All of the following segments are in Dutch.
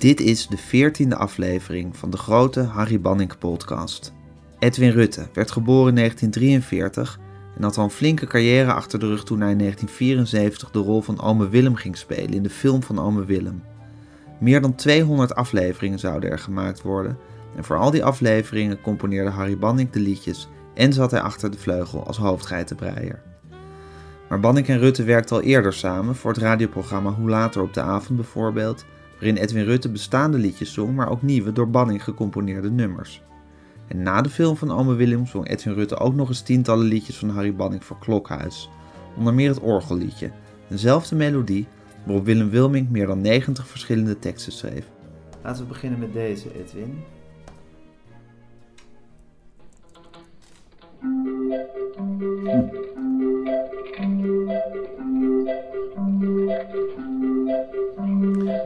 Dit is de veertiende aflevering van de grote Harry Banning podcast. Edwin Rutte werd geboren in 1943 en had al een flinke carrière achter de rug toen hij in 1974 de rol van Ome Willem ging spelen in de film van Ome Willem. Meer dan 200 afleveringen zouden er gemaakt worden en voor al die afleveringen componeerde Harry Banning de liedjes en zat hij achter de vleugel als hoofdgeitenbreier. Maar Banning en Rutte werkten al eerder samen voor het radioprogramma Hoe Later op de Avond bijvoorbeeld, waarin Edwin Rutte bestaande liedjes zong, maar ook nieuwe door Banning gecomponeerde nummers. En na de film van Ome Willem zong Edwin Rutte ook nog eens tientallen liedjes van Harry Banning voor Klokhuis. Onder meer het orgelliedje, dezelfde melodie waarop Willem Wilming meer dan 90 verschillende teksten schreef. Laten we beginnen met deze, Edwin.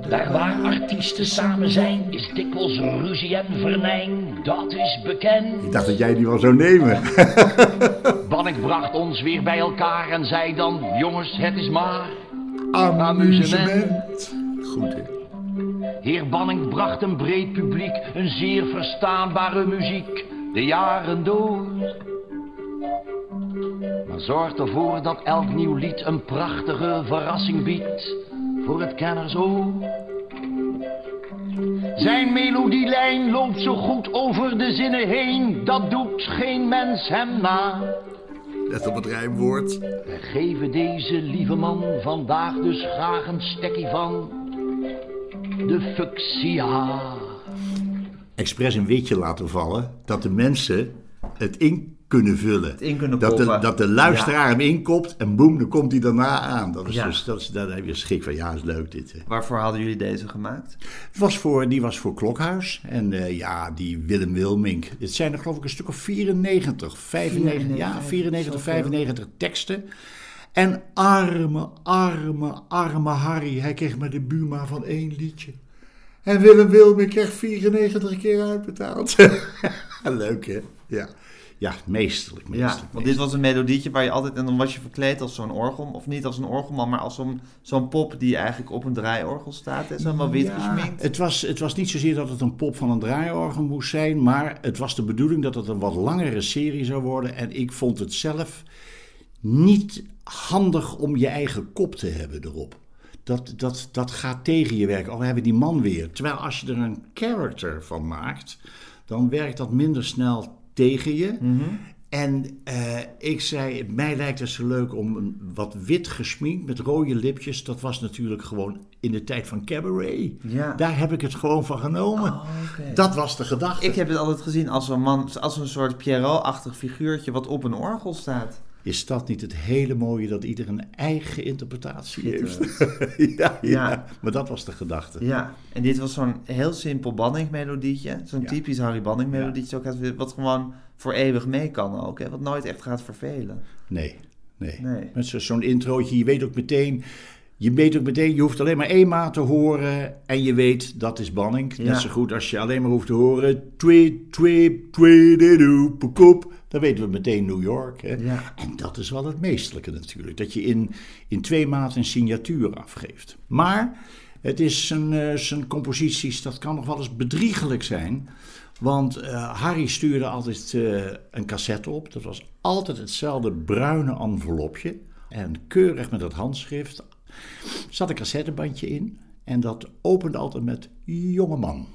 Daar waar artiesten samen zijn, is dikwijls ruzie en vernijn, dat is bekend. Ik dacht dat jij die wel zou nemen. Bannik bracht ons weer bij elkaar en zei dan, jongens, het is maar Amusement. Goed, hè? Heer Banning bracht een breed publiek een zeer verstaanbare muziek de jaren door. Maar zorg ervoor dat elk nieuw lied een prachtige verrassing biedt voor het kenners-oor. Zijn melodielijn loopt zo goed over de zinnen heen, dat doet geen mens hem na. Let op het rijmwoord. We geven deze lieve man vandaag dus graag een stekkie van de fuchsia. Expres een witje laten vallen dat de mensen het in kunnen vullen. in kunnen dat, de, dat de luisteraar hem inkopt en boem, dan komt hij daarna aan. Dat is Ja. dus, dat is, daar heb je schik van. Ja, is leuk dit. hè. Waarvoor hadden jullie deze gemaakt? Het was voor, die was voor Klokhuis. En eh, ja, die Willem Wilmink. Het zijn er geloof ik een stuk of 94, 95, ja, 94, 95 teksten. En arme, arme, arme Harry. Hij kreeg maar de Buma van één liedje. En Willem Wilmink kreeg 94 keer uitbetaald. Leuk hè? Ja, ja meesterlijk, Ja, meesterlijk. want dit was een melodietje waar je altijd... En dan was je verkleed als zo'n orgel. Of niet als een orgelman, maar als zo'n zo'n pop die eigenlijk op een draaiorgel staat. Zo wel wit Ja, gesminkt. Het was, het was niet zozeer dat het een pop van een draaiorgel moest zijn, maar het was de bedoeling dat het een wat langere serie zou worden. En ik vond het zelf niet handig om je eigen kop te hebben erop. Dat, dat, dat gaat tegen je werk. Oh, we hebben die man weer. Terwijl als je er een character van maakt, dan werkt dat minder snel tegen je. En eh, ik zei, mij lijkt het zo leuk om een, wat wit gesminkt met rode lipjes. Dat was natuurlijk gewoon in de tijd van cabaret. Ja. Daar heb ik het gewoon van genomen. Oh. Dat was de gedachte. Ik heb het altijd gezien als een man, als een soort Pierrot-achtig figuurtje wat op een orgel staat. Is dat niet het hele mooie dat ieder een eigen interpretatie heeft? Ja, ja, Ja. maar dat was de gedachte. Ja, en dit was zo'n heel simpel Banning-melodietje. Zo'n Ja. typisch Harry Banning-melodietje. ook uit- Wat gewoon voor eeuwig mee kan ook. Hè? Wat nooit echt gaat vervelen. Nee, nee. Nee. Met zo- zo'n introotje, je weet ook meteen... Je weet ook meteen, je hoeft alleen maar één maat te horen en je weet dat is Banning. Net zo goed als je alleen maar hoeft te horen... Twee, twee, twee, de doe. Dan weten we meteen New York. Hè? Ja. En dat is wel het meestelijke natuurlijk. Dat je in, in twee maten een signatuur afgeeft. Maar het is zijn, eh, zijn composities, dat kan nog wel eens bedriegelijk zijn. Want eh, Harry stuurde altijd eh, een cassette op. Dat was altijd hetzelfde bruine envelopje. En keurig met het handschrift zat een cassettebandje in. En dat opende altijd met jongeman.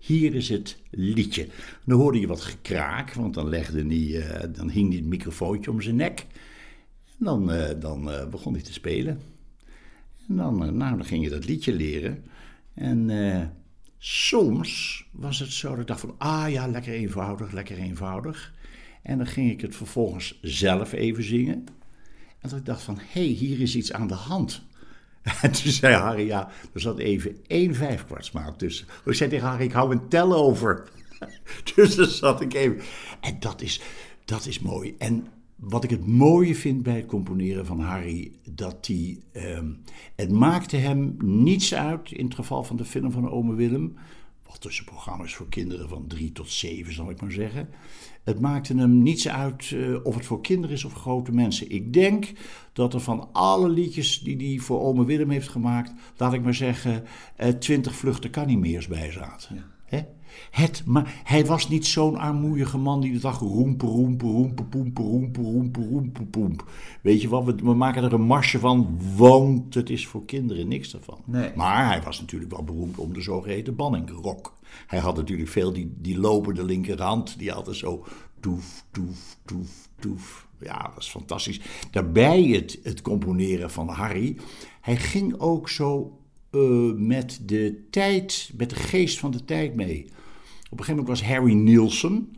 Hier is het liedje. Dan hoorde je wat gekraak, want dan, legde hij, eh, dan hing hij het microfoontje om zijn nek. En dan, eh, dan eh, begon hij te spelen. En dan, nou, dan ging je dat liedje leren. En soms was het zo dat ik dacht van, ah ja, lekker eenvoudig, lekker eenvoudig. En dan ging ik het vervolgens zelf even zingen. En dat ik dacht van, hé, hey, hier is iets aan de hand. En toen zei Harry, ja, er zat even één vijfkwartsmaat tussen. Ik zei tegen Harry, ik hou een tel over. Dus daar zat ik even. En dat is, dat is mooi. En wat ik het mooie vind bij het componeren van Harry, dat hij, ehm, het maakte hem niets uit, in het geval van de film van Ome Willem, tussen programma's voor kinderen van drie tot zeven, zal ik maar zeggen. Het maakte hem niets uit eh, of het voor kinderen is of grote mensen. Ik denk dat er van alle liedjes die hij voor Ome Willem heeft gemaakt, laat ik maar zeggen, eh, twintig vluchten kan niet meer bij zaten. Hè? Het, maar hij was niet zo'n armoeige man die de dag roempe, roempe, roempe, poempe, roempe, roempe, roempe, poemp. Weet je wat, we, we maken er een marsje van, want het is voor kinderen niks. Nee. Maar hij was natuurlijk wel beroemd om de zogeheten banningrok. Hij had natuurlijk veel die, die lopende linkerhand, die altijd zo toef, toef, toef, toef. Ja, dat is fantastisch. Daarbij het, het componeren van Harry. Hij ging ook zo uh, met de tijd, met de geest van de tijd mee. Op een gegeven moment was Harry Nielsen,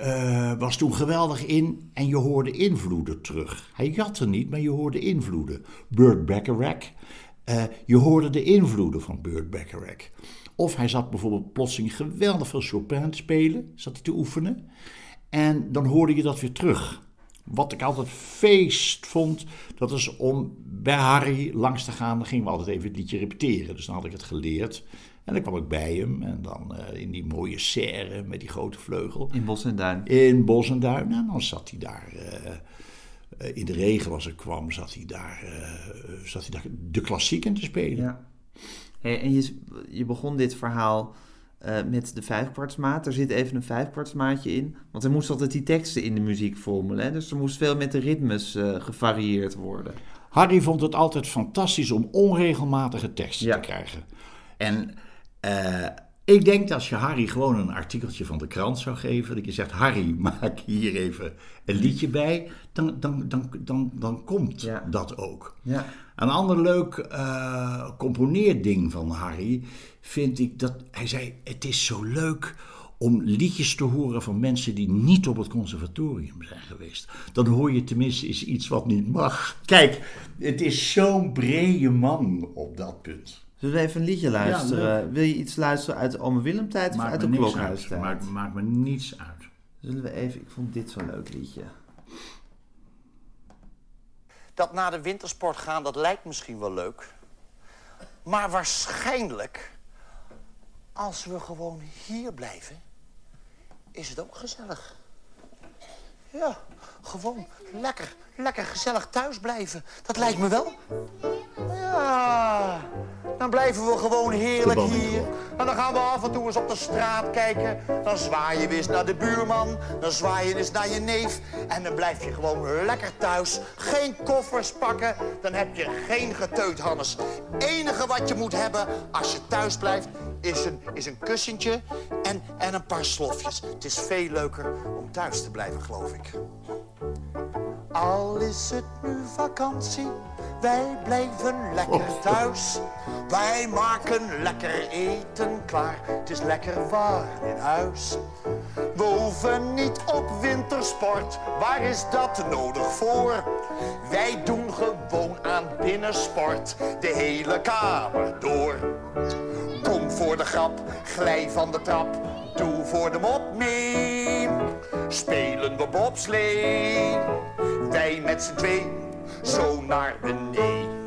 uh, was toen geweldig in en je hoorde invloeden terug. Hij jatte niet, maar je hoorde invloeden. Burt Bacharach, uh, je hoorde de invloeden van Burt Bacharach. Of hij zat bijvoorbeeld plotseling geweldig veel Chopin te spelen, zat hij te oefenen. En dan hoorde je dat weer terug. Wat ik altijd feest vond, dat is om bij Harry langs te gaan. Dan gingen we altijd even het liedje repeteren. Dus dan had ik het geleerd. En dan kwam ik bij hem. En dan uh, in die mooie serre met die grote vleugel. In Bos en Duin. In Bos en Duin. En dan zat hij daar. Uh, in de regen als ik kwam, zat hij daar, zat hij daar de klassieken te spelen. Ja. Hey, en je, je begon dit verhaal uh, met de vijfkwartsmaat. Er zit even een vijfkwartsmaatje in. Want er moest altijd die teksten in de muziek vormelen. Hè? Dus er moest veel met de ritmes uh, gevarieerd worden. Harry vond het altijd fantastisch om onregelmatige teksten ja. te krijgen. En uh, ik denk dat als je Harry gewoon een artikeltje van de krant zou geven, dat je zegt: Harry, maak hier even een liedje bij, dan, dan, dan, dan, dan komt ja. dat ook. Ja. Een ander leuk uh, componeerding van Harry vind ik dat hij zei: Het is zo leuk om liedjes te horen van mensen die niet op het conservatorium zijn geweest. Dan hoor je tenminste eens iets wat niet mag. Kijk, het is zo'n brede man op dat punt. Zullen we even een liedje luisteren? Ja, Wil je iets luisteren uit de Ome Willem tijd of uit de Klokhuistijd? Maakt, maakt me niets uit. Zullen we even, ik vond dit zo'n leuk liedje. Dat na de wintersport gaan, dat lijkt misschien wel leuk. Maar waarschijnlijk, als we gewoon hier blijven, is het ook gezellig. Ja, gewoon lekker, lekker gezellig thuis blijven. Dat lijkt me wel. Ja, dan blijven we gewoon heerlijk hier. En dan gaan we af en toe eens op de straat kijken. Dan zwaai je weer eens naar de buurman. Dan zwaai je eens naar je neef. En dan blijf je gewoon lekker thuis. Geen koffers pakken. Dan heb je geen geteut, Hannes. enige wat je moet hebben als je thuis blijft... is een, is een kussentje en, en een paar slofjes. Het is veel leuker om thuis te blijven, geloof ik. Al is het nu vakantie, wij blijven lekker thuis. Wij maken lekker eten klaar, het is lekker warm in huis. We hoeven niet op wintersport, waar is dat nodig voor? Wij doen gewoon aan binnensport, de hele kamer door. Kom voor de grap, glij van de trap, doe voor de mop mee. Spelen we bobslee wij met z'n twee zo naar beneden.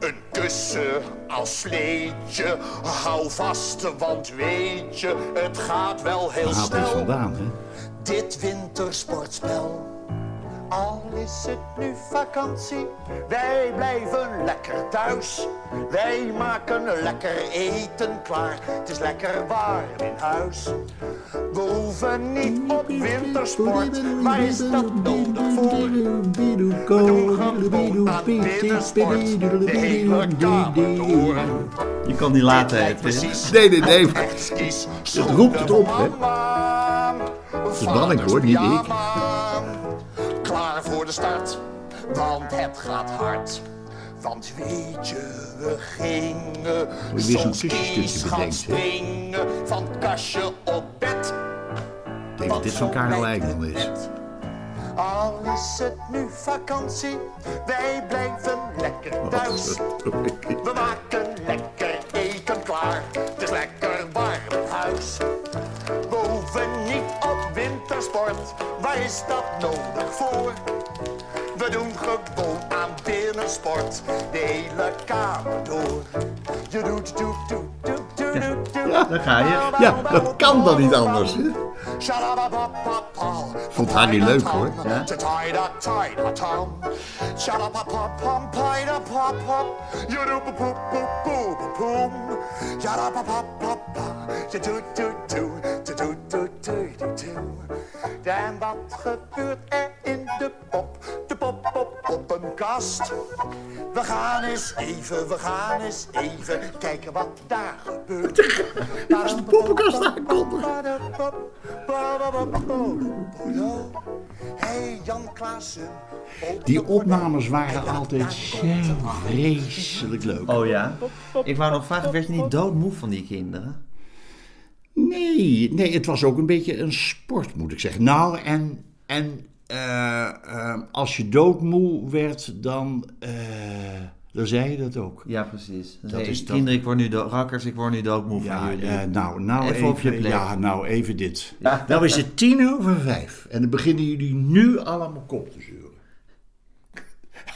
Een kussen als sleetje, hou vast, want weet je, het gaat wel heel Waar haalt hij snel. vandaan, hè? Dit wintersportspel. Al is het nu vakantie, wij blijven lekker thuis. Wij maken lekker eten klaar, het is lekker warm in huis. We hoeven niet op wintersport, waar is dat nodig voor? We doen gewoon aan binnensport, de hele kamer door. Je kan die laten, Tim. precies Nee, nee, nee. Zo roept het op, hè? Het is Banning, hoor, niet ik. Klaar voor de start, want het gaat hard. Want weet je, we gingen soms eens gaan springen van kastje op bed. Ik denk dat dit van Karel Eijkman is. Al is het nu vakantie, wij blijven lekker thuis. We maken lekker eten klaar, het is lekker warm huis. Wintersport, waar is dat nodig voor? We doen gewoon aan binnensport, de hele kamer door. Je doet, doet, doet, doet, doet. Ja, Daar ga je. ja, dat kan dan niet anders. hè? Vond Harry leuk hoor. Ja. En wat gebeurt er in de pop, de pop, pop, poppenkast? We gaan eens even, we gaan eens even kijken wat daar gebeurt. Als de poppenkast aankondigt. Hey Jan Klaassen. Die opnames waren altijd zo vreselijk leuk. Oh ja? Ik wou nog vragen, werd je niet doodmoe van die kinderen? Nee, nee, het was ook een beetje een sport, moet ik zeggen. Nou, en, en eh, eh, als je doodmoe werd, dan, eh, dan zei je dat ook. Ja, precies. Dat is dat- kinderen, ik word nu dood. Rakkers, ik word nu doodmoe van jullie. nou, nou Even even, op je plek. Ja, nou even dit. Ja. Nou is het tien over vijf en dan beginnen jullie nu allemaal kop te zeuren.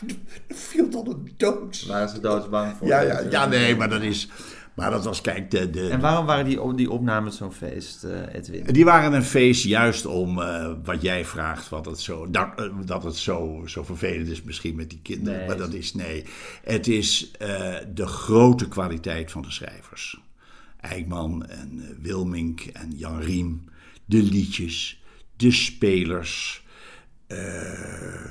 Er viel dan een dood. Waren ze doodsbang voor? Ja, ja, ja, nee, maar dat is... Maar dat was, kijk, de, de, En waarom waren die, die opnames zo'n feest, eh, Edwin? Die waren een feest juist om eh, wat jij vraagt, wat het zo, dat, eh, dat het zo, zo vervelend is misschien met die kinderen. Nee. Maar dat is nee. Het is de grote kwaliteit van de schrijvers. Eijkman en Wilmink en Jan Riem. De liedjes, de spelers. Eh,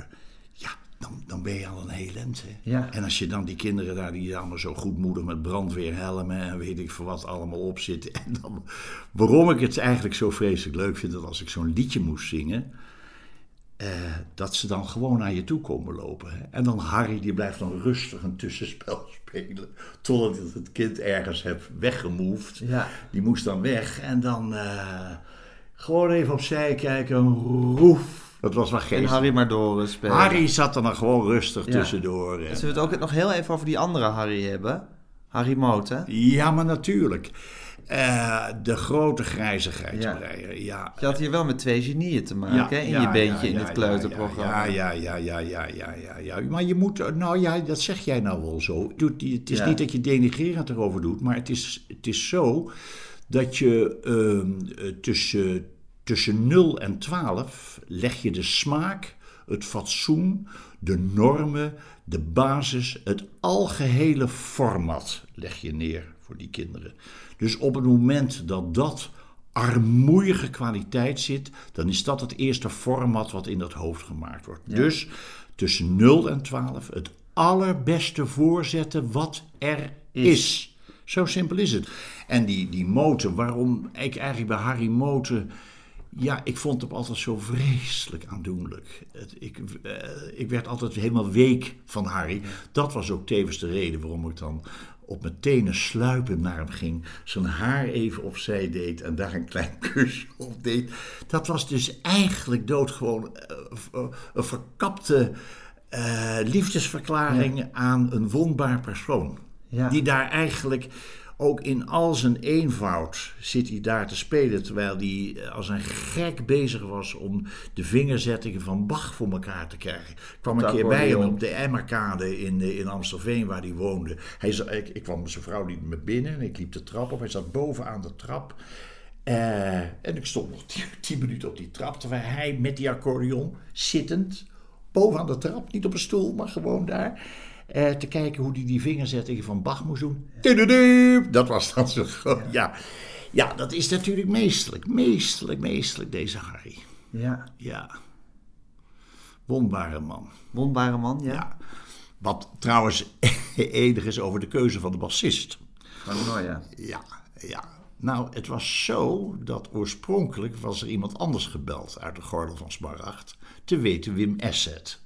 dan, dan ben je al een heel hè. Ja. En als je dan die kinderen daar, die allemaal zo goedmoedig met brandweerhelmen en weet ik voor wat allemaal op zitten. En dan, waarom ik het eigenlijk zo vreselijk leuk vind, dat als ik zo'n liedje moest zingen, eh, dat ze dan gewoon naar je toe komen lopen. Hè. En dan Harry, die blijft dan rustig een tussenspel spelen, totdat het het kind ergens heeft weggemoved. Ja. Die moest dan weg en dan eh, gewoon even opzij kijken, roef. Dat was wel En geestig. Harry maar door eh, spelen. Harry zat er dan gewoon rustig Ja. tussendoor. Zullen we het ook nog heel even over die andere Harry hebben? Harry Moot, hè? Ja, maar natuurlijk. Eh, de grote grijze geitenbreier, ja. Je had hier wel met twee genieën te maken, hè? In je beentje in het kleuterprogramma. Ja, ja, ja, ja, ja, ja, ja, ja. Maar je moet, nou ja, dat zeg jij nou wel zo. Het is Ja. niet dat je denigrerend erover doet, maar het is, het is zo dat je ehm, eh, tussen, tussen 0 en 12 leg je de smaak, het fatsoen, de normen, de basis, het algehele format leg je neer voor die kinderen. Dus op het moment dat dat armoeige kwaliteit zit, dan is dat het eerste format wat in dat hoofd gemaakt wordt. Dus tussen 0 en 12 het allerbeste voorzetten wat er is. Zo simpel is het. En die, die moten, waarom ik eigenlijk bij Harry Moten... Ja, ik vond hem altijd zo vreselijk aandoenlijk. Het, ik, eh, ik werd altijd helemaal week van Harry. Dat was ook tevens de reden waarom ik dan op mijn tenen sluipend naar hem ging. Zijn haar even opzij deed en daar een klein kusje op deed. Dat was dus eigenlijk doodgewoon eh, eh, een verkapte liefdesverklaring aan een wondbaar persoon. Ja. Die daar eigenlijk ook in al zijn eenvoud zit hij daar te spelen. Terwijl hij eh, als een gek bezig was om de vingerzettingen van Bach voor elkaar te krijgen. Ik kwam een keer bij hem op de Emmerkade in, eh, in Amstelveen waar hij woonde. Hij, ik, ik kwam met zijn vrouw liet me binnen en ik liep de trap op. Hij zat bovenaan de trap. Eh, en ik stond nog tien, tien minuten op die trap. Terwijl hij met die accordeon zittend bovenaan de trap, niet op een stoel, maar gewoon daar. Eh, te kijken hoe hij die vingerzettingen van Bach moest doen. Dat was dan zo groot. Ja. ja, dat is natuurlijk meestelijk. Meestelijk, meestelijk, deze Harry. Ja. Ja. Wondbare man. Wondbare man, ja. Ja. Wat trouwens enig is over de keuze van de bassist. Maar nou ja. Ja, ja. Nou, het was zo dat oorspronkelijk was er iemand anders gebeld uit de gordel van Smaragd. Te weten Wim Esset.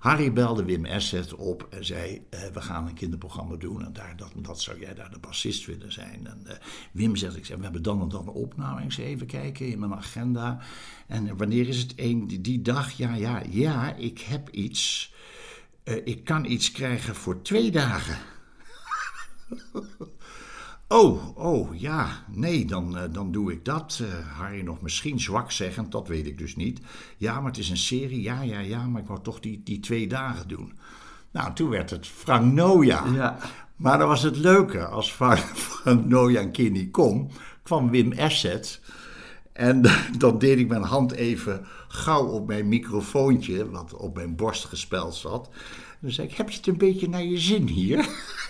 Harry belde Wim Esset op en zei: eh, We gaan een kinderprogramma doen en daar, dat, dat zou jij daar de bassist willen zijn. En eh, Wim zegt: ik zeg, We hebben dan en dan een opname. Ik Even kijken in mijn agenda. En wanneer is het een, die, die dag? Ja, ja, ja, ik heb iets. Eh, ik kan iets krijgen voor twee dagen. Oh, oh, ja, nee, dan, eh, dan doe ik dat. Eh, Harry nog misschien zwak zeggend, dat weet ik dus niet. Ja, maar het is een serie, ja, ja, ja, maar ik wou toch die, die twee dagen doen. Nou, toen werd het Frank Noja. Ja. Maar dan was het leuke, als van, van Nojan Kini kom, kwam Wim Asset. En dan deed ik mijn hand even gauw op mijn microfoontje, wat op mijn borst gespeld zat. En dan zei ik, heb je het een beetje naar je zin hier?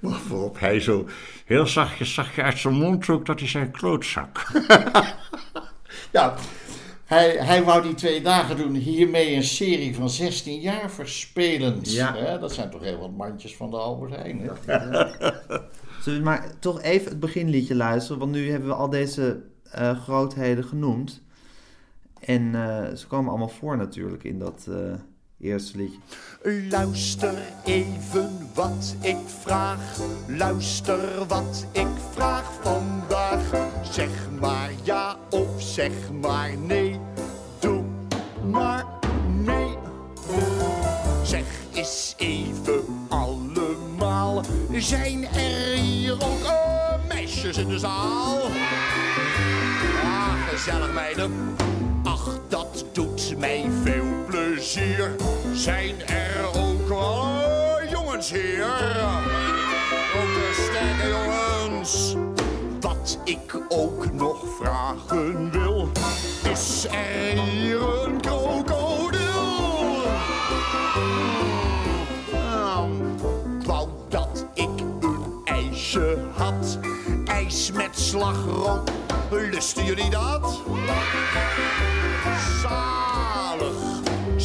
Waarop hij zo heel zachtjes zag je uit zijn mond trok dat hij zijn klootzak. ja, hij, hij wou die twee dagen doen, hiermee een serie van 16 jaar verspelend. Ja. Hè, dat zijn toch heel wat mandjes van de Albert Heijn. hè? Zullen we maar toch even het beginliedje luisteren? Want nu hebben we al deze eh, grootheden genoemd. En eh, ze komen allemaal voor natuurlijk in dat eh, eerste. Luister even wat ik vraag. Luister wat ik vraag vandaag. Zeg maar ja of zeg maar nee. Doe maar nee. Zeg eens even allemaal. Zijn er hier ook eh, meisjes in de zaal? Ja, gezellig meiden. Ach, dat doet mij veel plezier. Zijn er ook wel jongens hier? Ook de sterke jongens. Wat ik ook nog vragen wil, is er hier een krokodil? Nou, dat ik een ijsje had. Ijs met slagroom, lusten jullie dat?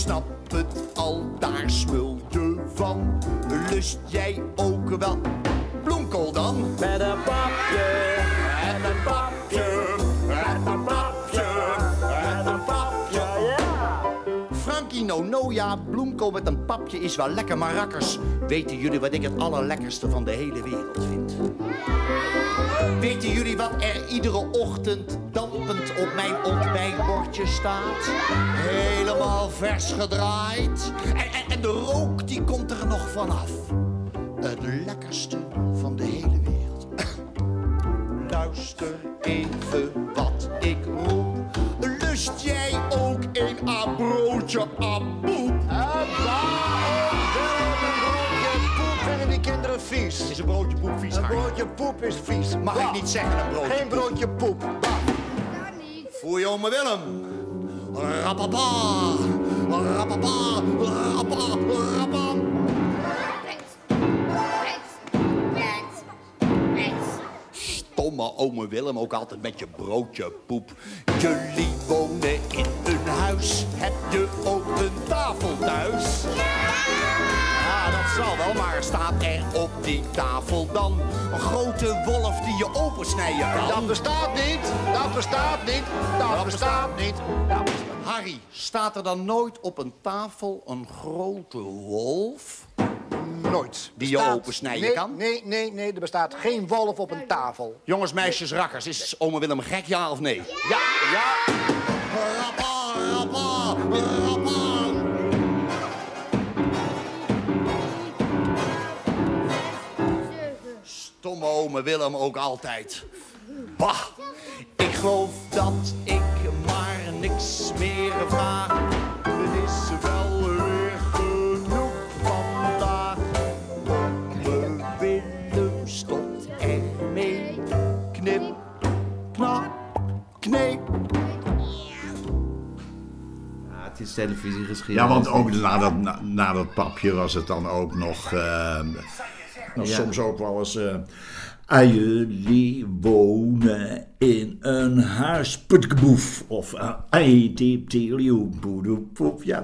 Snap het al, daar smul je van. Lust jij ook wel bloemkool dan? Met een papje, en een papje, en een papje, en een papje, ja! Frankie no no, ja, bloemkool met een papje is wel lekker, maar rakkers. Weten jullie wat ik het allerlekkerste van de hele wereld vind? Weten jullie wat er iedere ochtend op mijn ontbijtbordje staat? Helemaal vers gedraaid. En, en, en de rook die komt er nog vanaf. Het lekkerste van de hele wereld. Luister even wat ik roep. Lust jij ook een abroodje aboep? Vinden die kinderen vies? Is een broodje poep vies, Een broodje poep is vies. Mag ik niet zeggen een broodje Geen broodje poep. Voor je ome Willem. Rapapa, rapapa, rapapa, rapapa. Stomme ome Willem, ook altijd met je broodje poep. Jullie wonen in een huis, heb je ook een tafel thuis? Ja, dat zal wel, maar staat er op die tafel dan een grote wolf die je opensnijden kan? Dat bestaat niet. Dat bestaat niet. Dat bestaat niet. Harry, staat er dan nooit op een tafel een grote wolf? Nooit. Die je opensnijden nee, kan? Nee, nee, nee. Er bestaat geen wolf op een tafel. Jongens, meisjes, rakkers, is ome Willem gek, ja of nee? Ja, ja. Rappa, rappa, rappa. Stomme ome Willem ook altijd. Bah, ik geloof dat ik maar niks meer vraag. Het is wel weer genoeg vandaag. Ome Willem stopt ermee. Knip, knap, kneep. Ja, het is televisiegeschiedenis. Ja, want ook na dat, na, na dat papje was het dan ook nog. eh, nou, Ja. Soms ook wel eens. eh "Ah, jullie wonen in een huis, putgeboef. Of uh, diep, boedoepoep. Ja,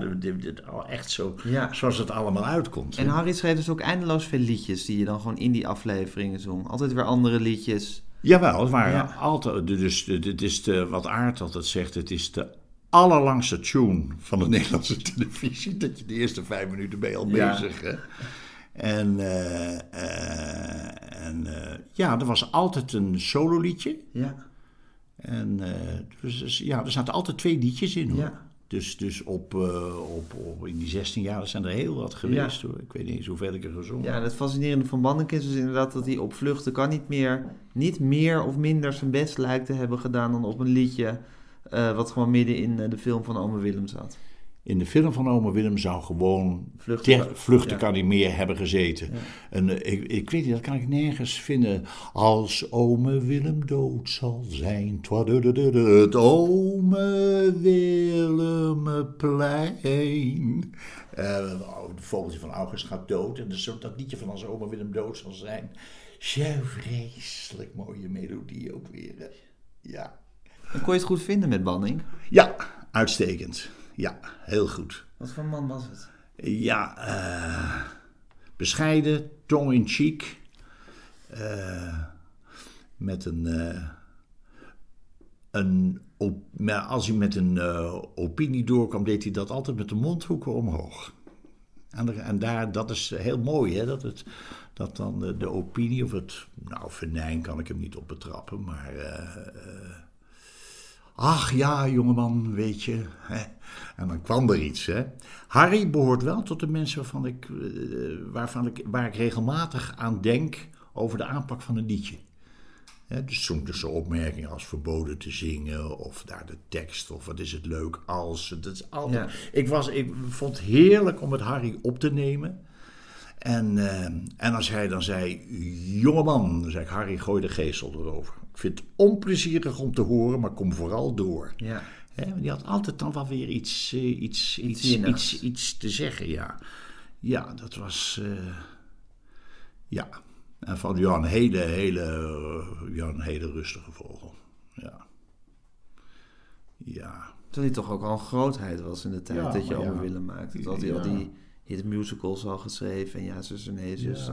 oh, echt zo. Ja. Zoals het allemaal uitkomt. En Harry schreef dus ook eindeloos veel liedjes die je dan gewoon in die afleveringen zong. Altijd weer andere liedjes. Jawel, het waren Ja. altijd. Dus dit is de, wat Aard altijd zegt: het is de allerlangste tune van de Nederlandse televisie. Dat je de eerste vijf minuten ben je al Ja. bezig. Hè? En, eh, eh, en eh, ja, er was altijd een sololiedje. Ja. En dus, dus, ja, er zaten altijd twee liedjes in. Hoor. Ja. Dus, dus op, op, op, in die 16 jaar zijn er heel wat geweest. Hoor. Ik weet niet eens hoeveel ik er gezongen Ja, en het fascinerende van Banneke is dus inderdaad dat hij op vluchten kan niet meer, niet meer of minder zijn best lijkt te hebben gedaan dan op een liedje wat gewoon midden in de film van Ome Willem zat. In de film van Ome Willem zou gewoon Vluchten- ter- vluchten ja. kan hij meer hebben gezeten. En eh, ik, ik weet niet, dat kan ik nergens vinden. Als ome Willem dood zal zijn, het ome Willemeplein. Eh, oh, de vogeltje van August gaat dood. En dus dat liedje van als ome Willem dood zal zijn. Zo vreselijk mooie melodie ook weer. hè. Ja. En kon je het goed vinden met Banning? ja, uitstekend. Ja, heel goed. Wat voor man was het? Ja, eh, bescheiden, tong in cheek. eh, met een. eh, een op, maar als hij met een opinie doorkwam, deed hij dat altijd met de mondhoeken omhoog. En, de- en daar, dat is heel mooi, hè? Dat, het, dat dan de, de opinie, of het. Nou, venijn kan ik hem niet op betrappen, maar. Ach ja, jongeman, weet je. Hè? En dan kwam er iets. Hè? Harry behoort wel tot de mensen waarvan ik, eh, waarvan ik, waar ik regelmatig aan denk over de aanpak van een liedje. Dus soms dus opmerkingen als verboden te zingen, of daar de tekst, of wat is het leuk als. Dat is altijd, ik, was, ik vond het heerlijk om met Harry op te nemen. En, eh, en als hij dan zei, jongeman, dan zei ik, Harry, gooi de geestel erover. Ik vind het onplezierig om te horen, maar kom vooral door. Ja. Want die had altijd dan wel weer iets, eh, iets, iets, iets, iets te zeggen, ja. Ja, dat was... eh, ja. En van ja, een hele, hele, eh, ja, een hele rustige vogel. Ja. Ja. Terwijl hij toch ook al een grootheid was in de tijd Ja, dat je ja. Willem maakte. Toen had hij al die hit musicals al geschreven. En ja, zus en nee, zus.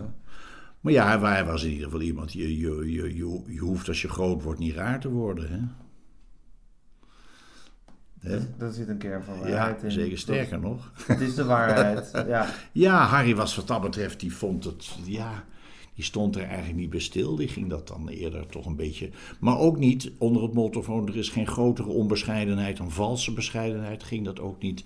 Maar ja, hij, was in ieder geval iemand, je, je, je, je, je hoeft als je groot wordt niet raar te worden, hè. Hè? Dat zit een kern van Ja, waarheid in. zeker sterker nog. Het is de waarheid. ja. Ja, Harry was wat dat betreft, die vond het, ja, die stond er eigenlijk niet bij stil. Die ging dat dan eerder toch een beetje, maar ook niet onder het motto van er is geen grotere onbescheidenheid dan valse bescheidenheid, ging dat ook niet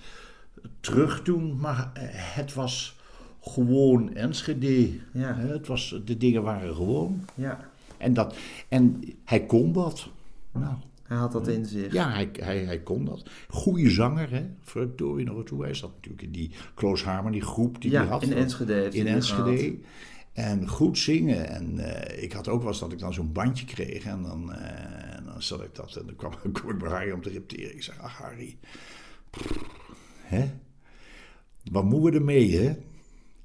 terug doen. Maar het was gewoon Enschede. Ja. Hè, Het was, de dingen waren gewoon. ja, En, dat, en hij kon dat. Nou, hij had dat in zich. ja, hij, hij, hij kon dat. Goeie zanger, hè? Verdorie nog toe. Hij zat natuurlijk in die Close Harmony groep die Ja, hij had. in Enschede heeft In die Enschede. En goed zingen. En eh, ik had ook wel eens dat ik dan zo'n bandje kreeg. En dan, en dan zat ik dat. En dan kwam, kwam ik bij Harry om te repeteren. Ik zeg, ach Harry. pff, hè? Wat moeten we ermee, hè?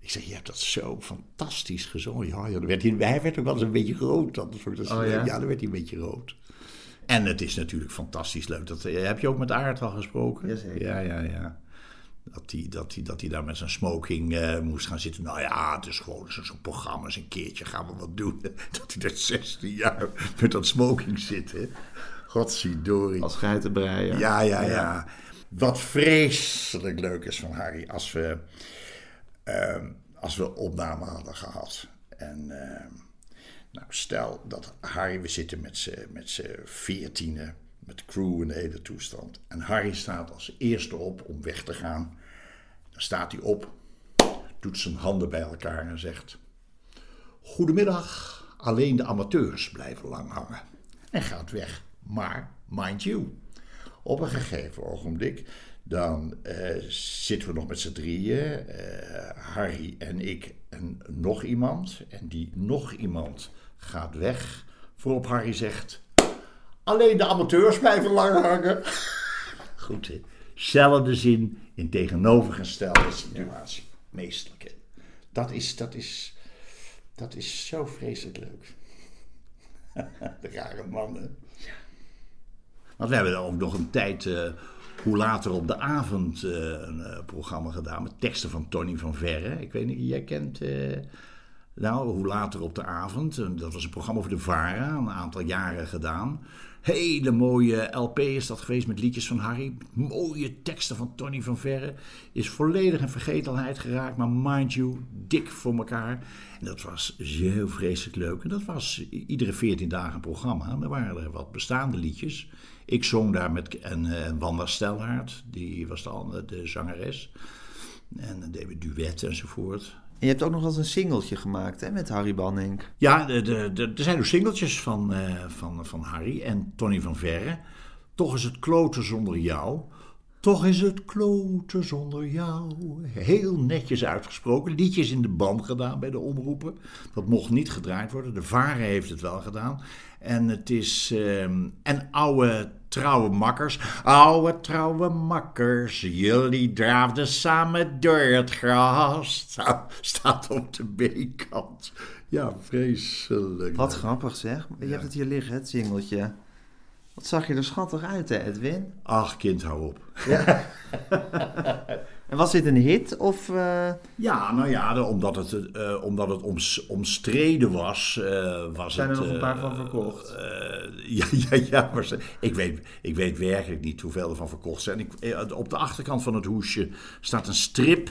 Ik zeg, je hebt dat zo fantastisch gezongen. Ja, ja, dan werd hij, hij werd ook wel eens een beetje rood. Dat Oh, ja? ja, dan werd hij een beetje rood. En het is natuurlijk fantastisch leuk. Dat, eh, heb je ook met Aert al gesproken? Jazeker. Ja, ja, ja. Dat hij, dat hij, dat hij daar met zijn smoking eh, moest gaan zitten. Nou ja, het is gewoon zo- zo'n programma. Eens een keertje gaan we wat doen. Dat hij er 16 jaar met dat smoking zit. Hè. Godzijdorie. Als geitenbreier. Ja, ja, ja. Wat vreselijk leuk is van Harry als we, als we opname hadden gehad. En ehm, nou, stel dat Harry, we zitten met z'n met veertienen, met crew en de hele toestand. En Harry staat als eerste op om weg te gaan. Dan staat hij op, doet zijn handen bij elkaar en zegt... Goedemiddag, alleen de amateurs blijven lang hangen. En gaat weg. Maar, mind you, op een gegeven ogenblik, dan eh, zitten we nog met z'n drieën, eh, Harry en ik en nog iemand. En die nog iemand gaat weg, voorop Harry zegt, alleen de amateurs blijven lang hangen. Goed, hè? Zelfde zin in tegenovergestelde situatie. Meestelijk, hè? Dat is, dat is, dat is zo vreselijk leuk. De rare mannen. Want we hebben ook nog een tijd, eh, hoe later op de avond, eh, een eh, programma gedaan met teksten van Tony van Verre. Ik weet niet, jij kent. eh, nou, hoe later op de avond. Dat was een programma over de VARA, een aantal jaren gedaan. Hele mooie LP is dat geweest met liedjes van Harry. Mooie teksten van Tony van Verre. Is volledig in vergetelheid geraakt, maar mind you, dik voor elkaar. En dat was zo vreselijk leuk. En dat was iedere 14 dagen een programma. En er waren er wat bestaande liedjes. Ik zong daar met en, eh, Wanda Stelhaard, die was dan eh, de zangeres. En dan deden we duet enzovoort. En je hebt ook nog eens een singeltje gemaakt hè, met Harry Banning. Ja, de, de, de- er zijn dus singeltjes van, eh, van, van Harry en Tony van Verre. Toch is het kloten zonder jou. Toch is het kloten zonder jou. Heel netjes uitgesproken. Liedjes in de band gedaan bij de omroepen. Dat mocht niet gedraaid worden. De Varen heeft het wel gedaan. En het is. ehm, en oude trouwe makkers. Oude trouwe makkers. Jullie draafden samen door het gras. Sta- Staat op de B-kant. Ja, vreselijk. Wat grappig zeg. Je hebt het hier liggen, het singeltje. Wat zag je er schattig uit, hè, Edwin? Ach, kind, hou op. En was dit een hit of... eh, Ja, nou ja, omdat het, eh, omdat het oms- omstreden was, eh, was Zijn er het... nog een paar van verkocht? ja, ja, ja, maar ze- ik weet, ik weet werkelijk niet hoeveel er van verkocht zijn. Ik, op de achterkant van het hoesje staat een strip,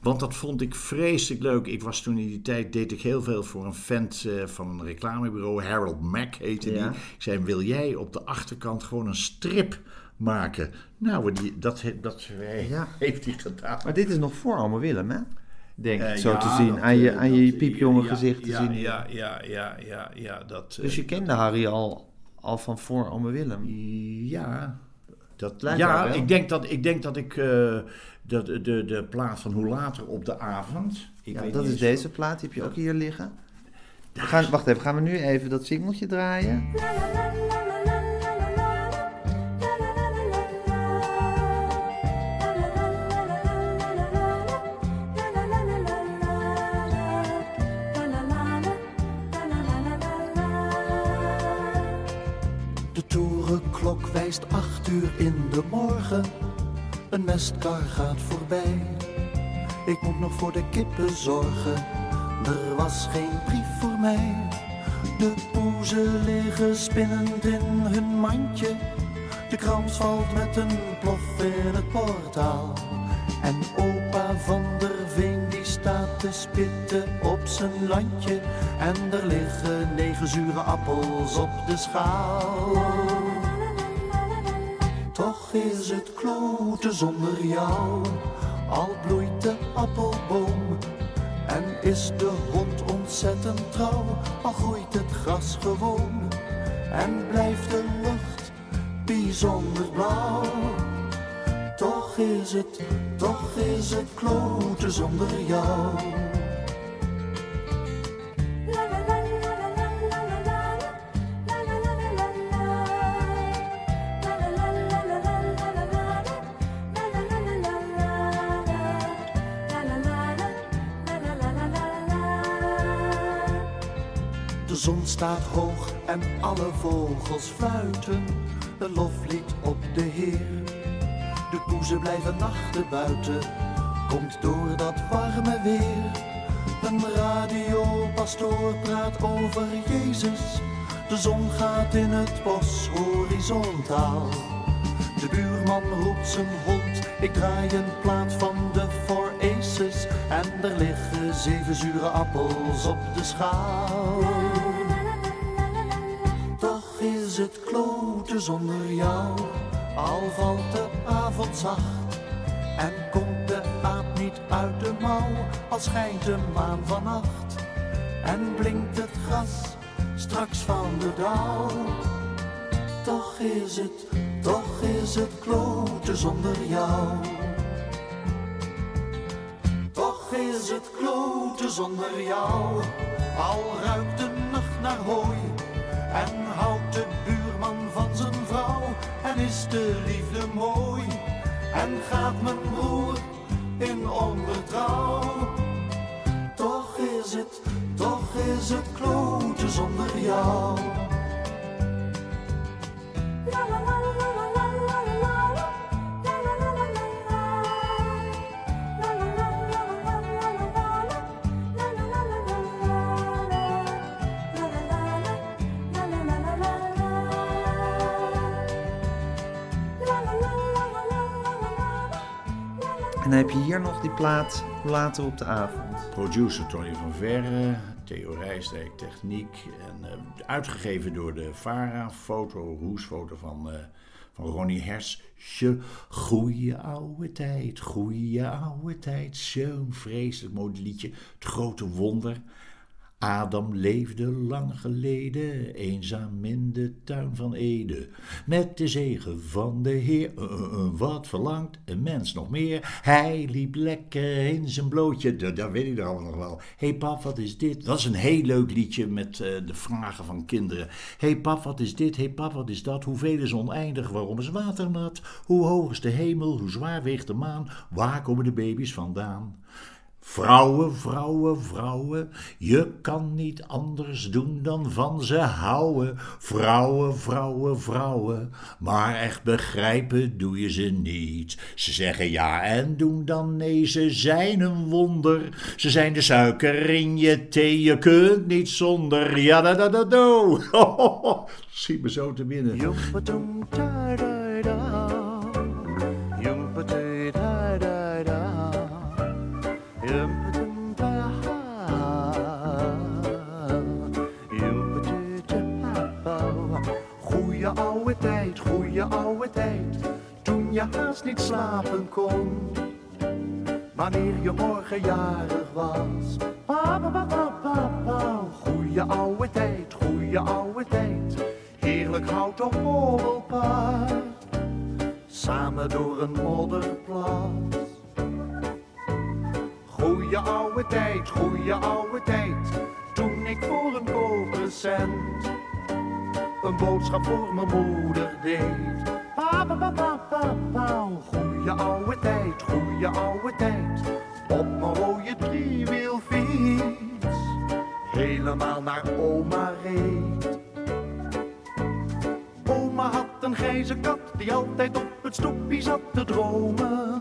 want dat vond ik vreselijk leuk. Ik was toen in die tijd, deed ik heel veel voor een vent van een reclamebureau, Harold Mack heette Ja. die. Ik zei, wil jij op de achterkant gewoon een strip maken? Nou, die, dat, dat Ja. heeft hij gedaan. Maar dit is nog voor Ome Willem, hè? Denk ik Eh, zo ja, te zien. dat, aan je, aan je piepjonge ja, gezicht te ja, zien. Ja, ja, ja, ja, ja, dat... Dus je eh, kende Harry al, al van voor Ome Willem. Ja, dat lijkt wel ja wel. ik denk dat ik, denk dat ik eh, dat de, de, de plaat van Hoe Later op de Avond... Ik Ja, weet dat niet is deze plaat, die heb je ook hier liggen. We gaan, wacht even, gaan we nu even dat singeltje draaien? De Een mestkar gaat voorbij. Ik moet nog voor de kippen zorgen. Er was geen brief voor mij. De poezen liggen spinnend in hun mandje. De krans valt met een plof in het portaal. En opa van der Veen die staat te spitten op zijn landje. En er liggen negen zure appels op de schaal. Toch is het kloten zonder jou, al bloeit de appelboom. En is de hond ontzettend trouw, al groeit het gras gewoon. En blijft de lucht bijzonder blauw. Toch is het, toch is het kloten zonder jou. En alle vogels fluiten een loflied op de Heer. De poezen blijven nachten buiten, komt door dat warme weer. Een radiopastoor praat over Jezus. De zon gaat in het bos horizontaal. De buurman roept zijn hond, ik draai een plaat van de Four. En er liggen zeven zure appels op de schaal. Is het kloten zonder jou, al valt de avond zacht. En komt de aap niet uit de mouw, al schijnt de maan vannacht. En blinkt het gras straks van de dauw. Toch is het, toch is het kloten zonder jou. Toch is het kloten zonder jou, al ruikt de nacht naar hooi. En houdt de buurman van zijn vrouw, en is de liefde mooi. En gaat mijn broer in ondertrouw. Toch is het, toch is het kloten zonder jou. Heb je hier nog die plaat later op de avond. Producer Tony van Verre, Theo Rijsdijk Techniek. En eh, uitgegeven door de VARA, foto, roesfoto van, eh, van Ronnie Hersje. Goeie oude tijd, goeie oude tijd. Zo'n vreselijk mooi liedje. Het grote wonder. Adam leefde lang geleden, eenzaam in de tuin van Ede. Met de zegen van de Heer, uh, uh, uh, wat verlangt een mens nog meer? Hij liep lekker in zijn blootje, dat, weet ik er allemaal nog wel. Hé hey pap, wat is dit? Dat is een heel leuk liedje met eh, de vragen van kinderen. Hé hey pap, wat is dit? Hé hey pap, wat is dat? Hoeveel is oneindig? Waarom is water nat? Hoe hoog is de hemel? Hoe zwaar weegt de maan? Waar komen de baby's vandaan? Vrouwen, vrouwen, vrouwen, je kan niet anders doen dan van ze houden. Vrouwen, vrouwen, vrouwen, maar echt begrijpen doe je ze niet. Ze zeggen ja en doen dan nee, ze zijn een wonder. Ze zijn de suiker in je thee, je kunt niet zonder. Ja, da da da do. Schiet me zo te binnen. Oude tijd. Toen je haast niet slapen kon. Wanneer je morgen jarig was. Pa, pa, pa, pa, pa, pa. Goeie oude tijd, goeie oude tijd. Heerlijk houten hobbelpaard. Samen door een modderplas. Goeie oude tijd, goeie oude tijd. Toen ik voor een cent een boodschap voor mijn moeder deed. Pa, pa, pa, pa, pa, pa. Goeie oude tijd, goeie oude tijd. Op mijn rode driewielfiets. Helemaal naar oma reed. Oma had een grijze kat die altijd op het stoepje zat te dromen.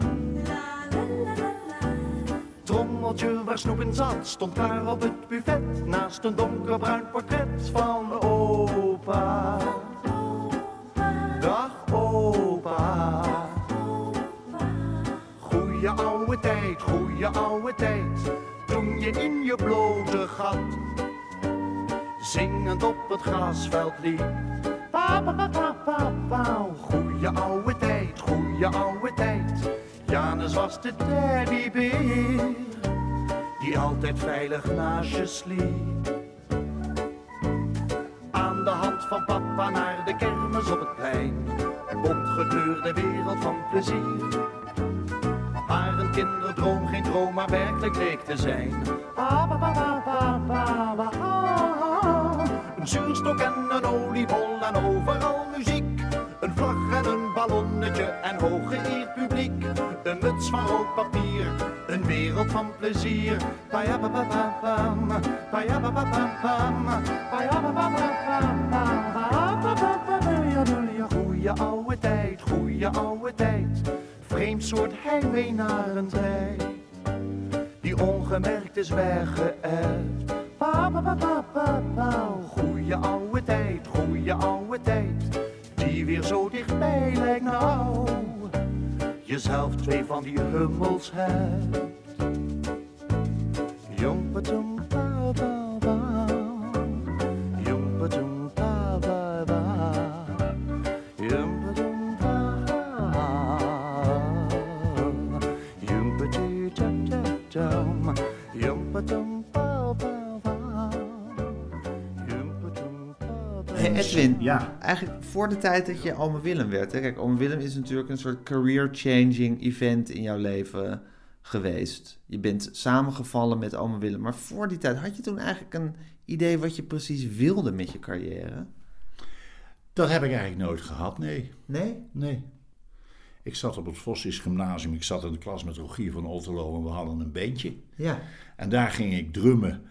Trommeltje waar snoep in zat stond klaar op het buffet naast een donkerbruin portret van Dag opa. Goeie oude tijd, goeie oude tijd. Toen je in je blote gat zingend op het grasveld liep. Pa, pa, pa, pa, pa. Goeie oude tijd, goeie oude tijd. Janus was de teddybeer die altijd veilig naast je sliep. Van papa naar de kermis op het plein. Bondgekleurde wereld van plezier. Waar een kinderdroom geen droom, maar werkelijk leek te zijn. Een zuurstok en een oliebol en overal muziek. Een vlag en een ballonnetje en hooggeëerd publiek. Een muts van rood papier, een wereld van plezier. Goeie oude tijd, goeie oude tijd. Vreemd soort heimwee naar een tijd die ongemerkt is pa, pa. Goeie oude tijd, goeie oude tijd, die weer zo dichtbij lijkt nou. Jezelf twee van die hummels hebt. Jompetum, Edwin, Ja. eigenlijk voor de tijd dat je Ome Willem werd. Hè? Kijk, Ome Willem is natuurlijk een soort career-changing event in jouw leven geweest. Je bent samengevallen met Ome Willem. Maar voor die tijd, had je toen eigenlijk een idee wat je precies wilde met je carrière? Dat heb ik eigenlijk nooit gehad, nee. Nee? Nee. Ik zat op het Vossisch Gymnasium, ik zat in de klas met Rogier van Otterlo en we hadden een bandje. Ja. En daar ging ik drummen.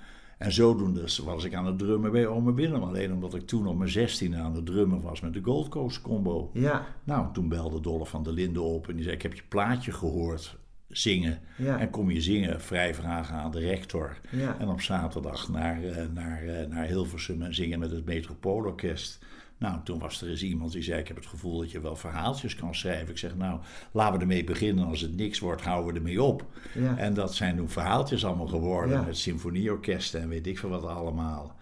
En zodoende was ik aan het drummen bij Ome Willem. Alleen omdat ik toen op mijn 16 aan het drummen was met de Gold Coast Combo. Ja. Nou, toen belde Dolle van der Linden op en die zei: Ik heb je plaatje gehoord zingen. Ja. En kom je zingen, vrij vragen aan de rector. Ja. En op zaterdag naar, eh, naar, eh, naar Hilversum en zingen met het Metropoolorkest. Nou, toen was er eens iemand die zei: Ik heb het gevoel dat je wel verhaaltjes kan schrijven. Ik zeg: Nou, laten we ermee beginnen. Als het niks wordt, houden we ermee op. Ja. En dat zijn toen verhaaltjes allemaal geworden. Ja. Met symfonieorkesten en weet ik veel wat allemaal.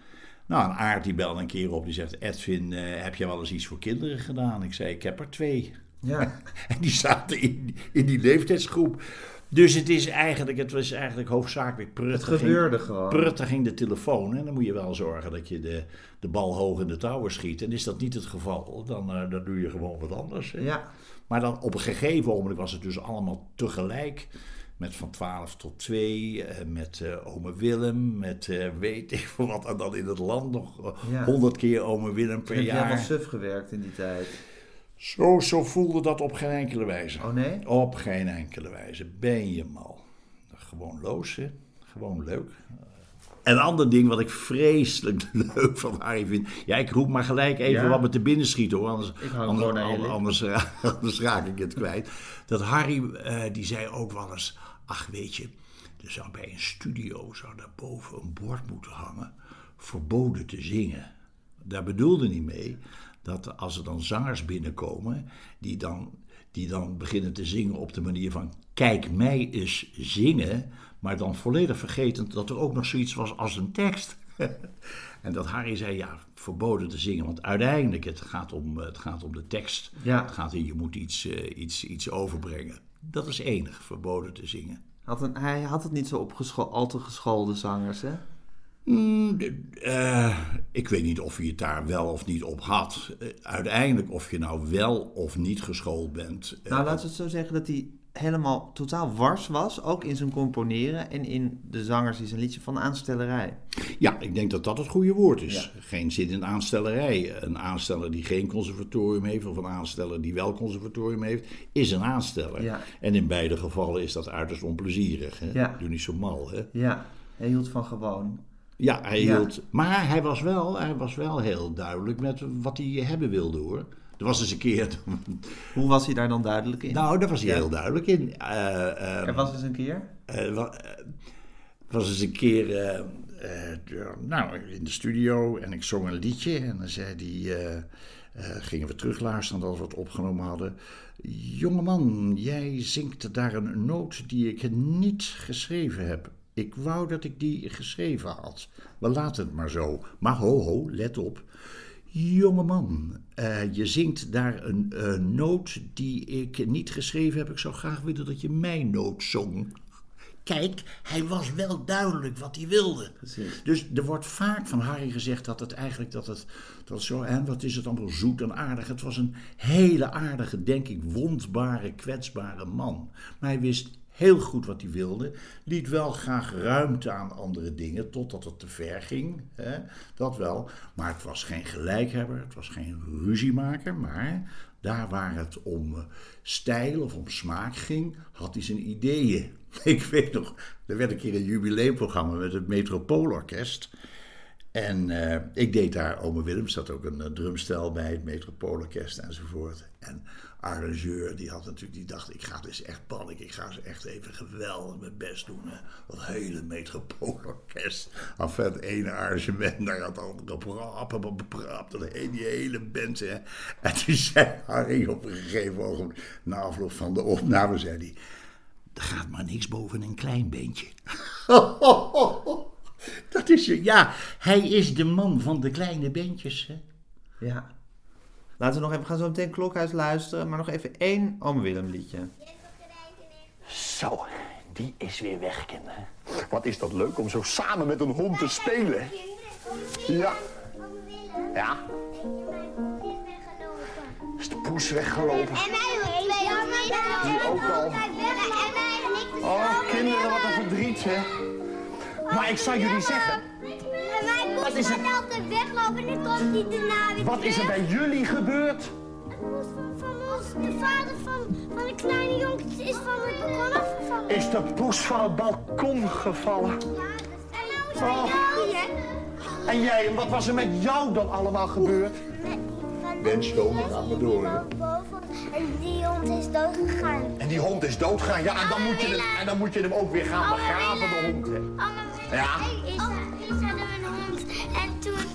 Nou, een aard die belde een keer op. Die zegt: Edwin, eh, heb jij wel eens iets voor kinderen gedaan? Ik zei: Ik heb er twee. Ja. En die zaten in, in die leeftijdsgroep. Dus het is eigenlijk, het was eigenlijk hoofdzakelijk prut. Het gebeurde gewoon. Prut, ging de telefoon. En dan moet je wel zorgen dat je de, de bal hoog in de touwen schiet. En is dat niet het geval, dan, eh, dan doe je gewoon wat anders. hè. Ja, Maar dan op een gegeven moment was het dus allemaal tegelijk. Met van 12 tot 2, eh, met eh ome Willem, met weet ik wat. En dan in het land nog eh, Ja. 100 keer ome Willem per heb je helemaal jaar. suf gewerkt in die tijd. Zo, zo voelde dat op geen enkele wijze. Oh nee? Op geen enkele wijze. Ben je mal. Gewoon loos, hè? Gewoon leuk. En een ander ding wat ik vreselijk leuk van Harry vind. Ja, ik roep maar gelijk even Ja? wat me te binnen schiet hoor. Anders, anders raak ik het kwijt. Dat Harry, eh, die zei ook wel eens. Ach, weet je, er zou bij een studio zou daar boven een bord moeten hangen. Verboden te zingen. Daar bedoelde hij mee dat als er dan zangers binnenkomen. die dan, die dan beginnen te zingen op de manier van. kijk mij eens zingen. maar dan volledig vergetend dat er ook nog zoiets was als een tekst. En dat Harry zei, ja, verboden te zingen. Want uiteindelijk, het gaat om, het gaat om de tekst. Ja. Het gaat om, je moet iets, eh, iets, iets overbrengen. Dat is enig, verboden te zingen. Had een, hij had het niet zo op al te geschoolde zangers, hè? Mm, eh, ik weet niet of hij het daar wel of niet op had. Eh, uiteindelijk, of je nou wel of niet geschoold bent. eh, Nou, laten we het zo zeggen dat hij helemaal totaal wars was, ook in zijn componeren en in de zangers die zijn liedje van aanstellerij. Ja, ik denk dat dat het goede woord is. Ja. Geen zin in aanstellerij. Een aansteller die geen conservatorium heeft, of een aansteller die wel conservatorium heeft, is een aansteller. Ja. En in beide gevallen is dat uiterst onplezierig. Hè? Ja. Doe niet zo mal. Hè? Ja, hij hield van gewoon. Ja, hij Ja. hield. Maar hij was, wel, hij was wel heel duidelijk met wat hij hebben wilde hoor. Er was eens een keer. Hoe was hij daar dan duidelijk in? Nou, daar was hij Ja. heel duidelijk in. Eh, eh, er was eens een keer. Eh, wa- eh, was eens een keer eh, eh, nou, in de studio en ik zong een liedje. En dan zei hij, eh, eh, gingen we terugluisteren nadat we het opgenomen hadden. Jongeman, jij zingt daar een noot die ik niet geschreven heb. Ik wou dat ik die geschreven had. We laten het maar zo. Maar ho, ho, let op. Jongeman, eh je zingt daar een noot die ik niet geschreven heb. Ik zou graag willen dat je mijn noot zong. Kijk, hij was wel duidelijk wat hij wilde. Precies. Dus er wordt vaak van Harry gezegd dat het eigenlijk dat het, dat het zo, en wat is het allemaal zoet en aardig. Het was een hele aardige, denk ik, wondbare, kwetsbare man. Maar hij wist heel goed wat hij wilde. Liet wel graag ruimte aan andere dingen, totdat het te ver ging. Hè? Dat wel. Maar het was geen gelijkhebber, het was geen ruziemaker. Maar daar waar het om eh, stijl of om smaak ging, had hij zijn ideeën. Ik weet nog, er werd een keer een jubileumprogramma met het Metropoolorkest. En eh, ik deed daar, ome Willem, zat ook een eh, drumstel bij het Metropoolorkest enzovoort. En arrangeur, die had natuurlijk, die dacht, ik ga dus echt paniek, ik ga ze echt even geweldig mijn best doen. Hè. Dat hele Metropoolorkest. Af het ene arrangement naar het andere, prap, prap, hele, die hele band. Hè. En toen zei Harry op een gegeven ogenblik, na afloop van de opname, zei hij, er gaat maar niks boven een klein beentje. Dat is ja, hij is de man van de kleine beentjes. Hè? Ja. Laten we nog even, we gaan zo meteen Klokhuis luisteren, maar nog even één Oom Willem liedje. Zo, die is weer weg, kinderen. Wat is dat leuk om zo samen met een hond te spelen. Ja. Ja, is de poes weggelopen. En wij ook twee jongens. Die ook al. En wij en ik. Oh, kinderen, wat een verdriet, hè. Maar ik zou jullie zeggen, En wij Wat is moesten er? altijd weglopen en dan komt hij daarna weer wat is er bij jullie gebeurd? Het poes van, ons, de vader van, van de kleine jongens is van het balkon afgevallen. Is de poes van het balkon gevallen? Ja, en nou is hij Oh. dood, hè? En jij, en wat was er met jou dan allemaal gebeurd? Wens zo, we gaan maar door, hè. En die hond is dood gegaan. En die hond is doodgaan. Ja, en dan moet je hem, en dan moet je hem ook weer gaan begraven, de hond, hè. Ja.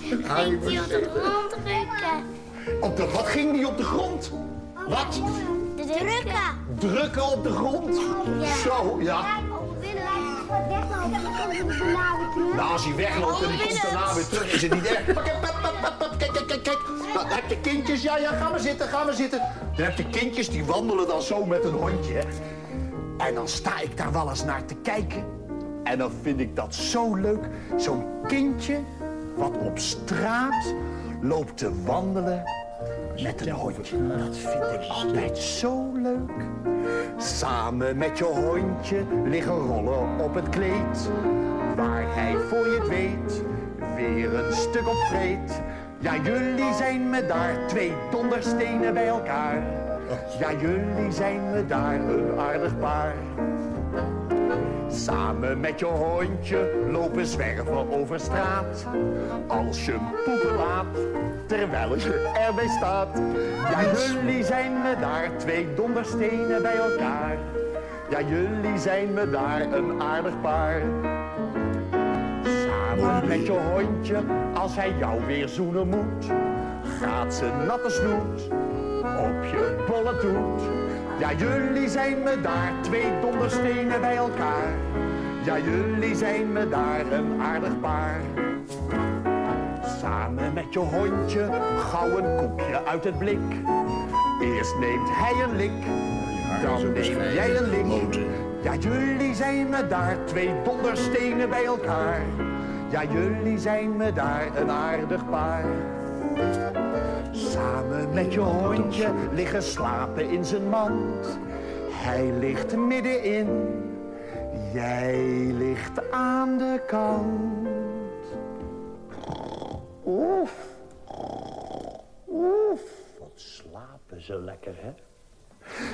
Ging hij op de grond drukken. Op de, wat ging die op de grond? Wat? De drukken. Drukken op de grond? Zo, ja. Nou, als hij wegloopt en die komt daarna weer terug, is het niet erg. Kijk, kijk, kijk, kijk. Nou, dan heb je kindjes. Ja, ja, ga maar zitten, ga maar zitten. Dan heb je kindjes die wandelen dan zo met een hondje. hè. En dan sta ik daar wel eens naar te kijken. En dan vind ik dat zo leuk. Zo'n kindje wat op straat loopt te wandelen met een hondje. Dat vind ik altijd zo leuk. Samen met je hondje liggen rollen op het kleed. Waar hij voor je het weet weer een stuk op vreet. Ja, jullie zijn me daar twee donderstenen bij elkaar. Ja, jullie zijn me daar een aardig paar. Samen met je hondje lopen zwerven over straat. Als je poepen laat, terwijl je erbij staat. Ja, jullie zijn me daar twee donderstenen bij elkaar. Ja, jullie zijn me daar een aardig paar. Samen met je hondje, als hij jou weer zoenen moet, gaat zijn natte snoet op je bolle toet. Ja, jullie zijn me daar twee donderstenen bij elkaar. Ja, jullie zijn me daar een aardig paar. Samen met je hondje, gauw een koekje uit het blik. Eerst neemt hij een lik, dan neem jij een lik. Ja, jullie zijn me daar twee donderstenen bij elkaar. Ja, jullie zijn me daar een aardig paar. Samen met je hondje liggen slapen in zijn mand. Hij ligt middenin, jij ligt aan de kant. Oef, oef, wat slapen ze lekker, hè?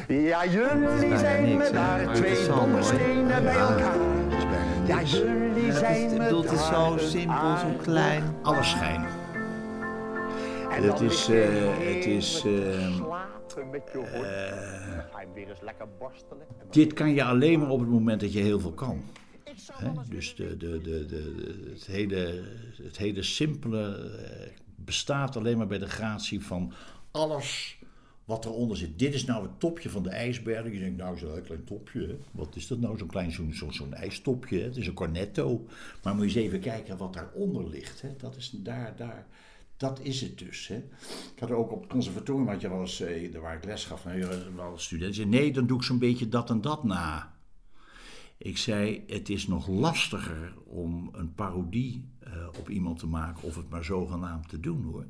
Ja, jullie zijn niks, me daar Maar twee donderstenen bij elkaar. Ja, jullie Het zijn me bedoel, het is daar zo simpel, zo klein. Alles schijn. En Het is, eh, het is, te eh, slapen met je hond. Ga je hem weer eens lekker borstelen. Dit kan je alleen maar op het moment dat je heel veel kan. Dus de, de, de, de, het, hele, het hele simpele eh, bestaat alleen maar bij de gratie van alles wat eronder zit. Dit is nou het topje van de ijsberg. Je denkt, nou, zo'n klein topje. Hè? Wat is dat nou, zo'n klein zo'n zo'n zo'n ijstopje? Hè? Het is een cornetto. Maar moet je eens even kijken wat daaronder ligt. Hè? Dat is daar, daar. Dat is het dus. Hè? Ik had ook op het conservatorium, je wel eens, eh, waar ik les gaf, nou, wel studenten. zeiden, Nee, dan doe ik zo'n beetje dat en dat na. Ik zei, het is nog lastiger om een parodie eh, op iemand te maken of het maar zogenaamd te doen hoor.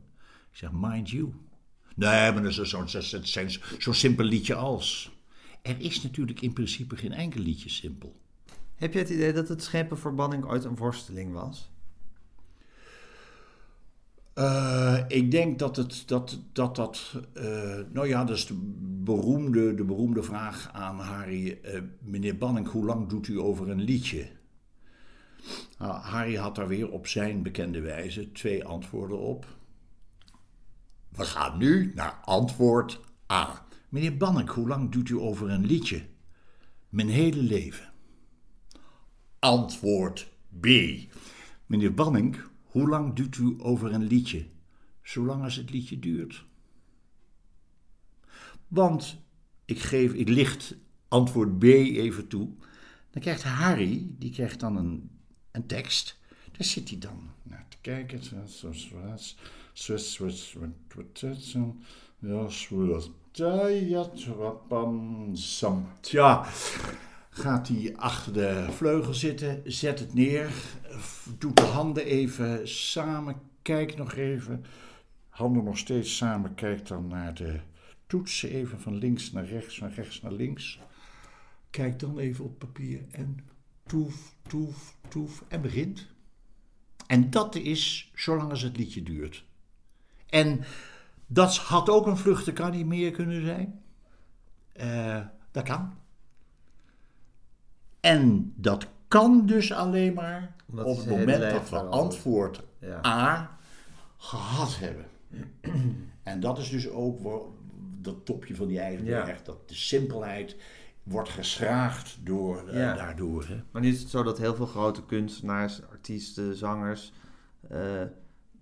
Ik zeg, mind you. Nee, maar dat is zo'n zo, zo, simpel liedje als. Er is natuurlijk in principe geen enkel liedje simpel. Heb je het idee dat het scheppen voor ooit een worsteling was? Eh, ik denk dat het, dat, dat, dat eh, nou ja, dat is de beroemde, de beroemde vraag aan Harry. eh, meneer Banning, hoe lang doet u over een liedje? Nou, Harry had daar weer op zijn bekende wijze twee antwoorden op. We gaan nu naar antwoord A. Meneer Banning, hoe lang doet u over een liedje? Mijn hele leven. Antwoord B. Meneer Banning, hoe lang doet u over een liedje? Zolang als het liedje duurt. Want ik geef, ik licht antwoord B even toe. Dan krijgt Harry, die krijgt dan een, een tekst. Daar zit hij dan naar te kijken. Tja, gaat hij achter de vleugel zitten, zet het neer, doet de handen even samen, kijkt nog even, handen nog steeds samen, kijkt dan naar de toetsen even van links naar rechts, van rechts naar links. Kijkt dan even op papier en toef, toef, toef en begint. En dat is zolang als het liedje duurt. En dat had ook een vlucht, kan niet meer kunnen zijn. Eh, dat kan. En dat kan dus alleen maar op het moment dat we antwoord Ja. A gehad hebben. en dat is dus ook dat topje van die ijsberg, Ja. dat de simpelheid wordt geschraagd door, eh, Ja. daardoor. Hè? Maar nu is het zo dat heel veel grote kunstenaars, artiesten, zangers... eh,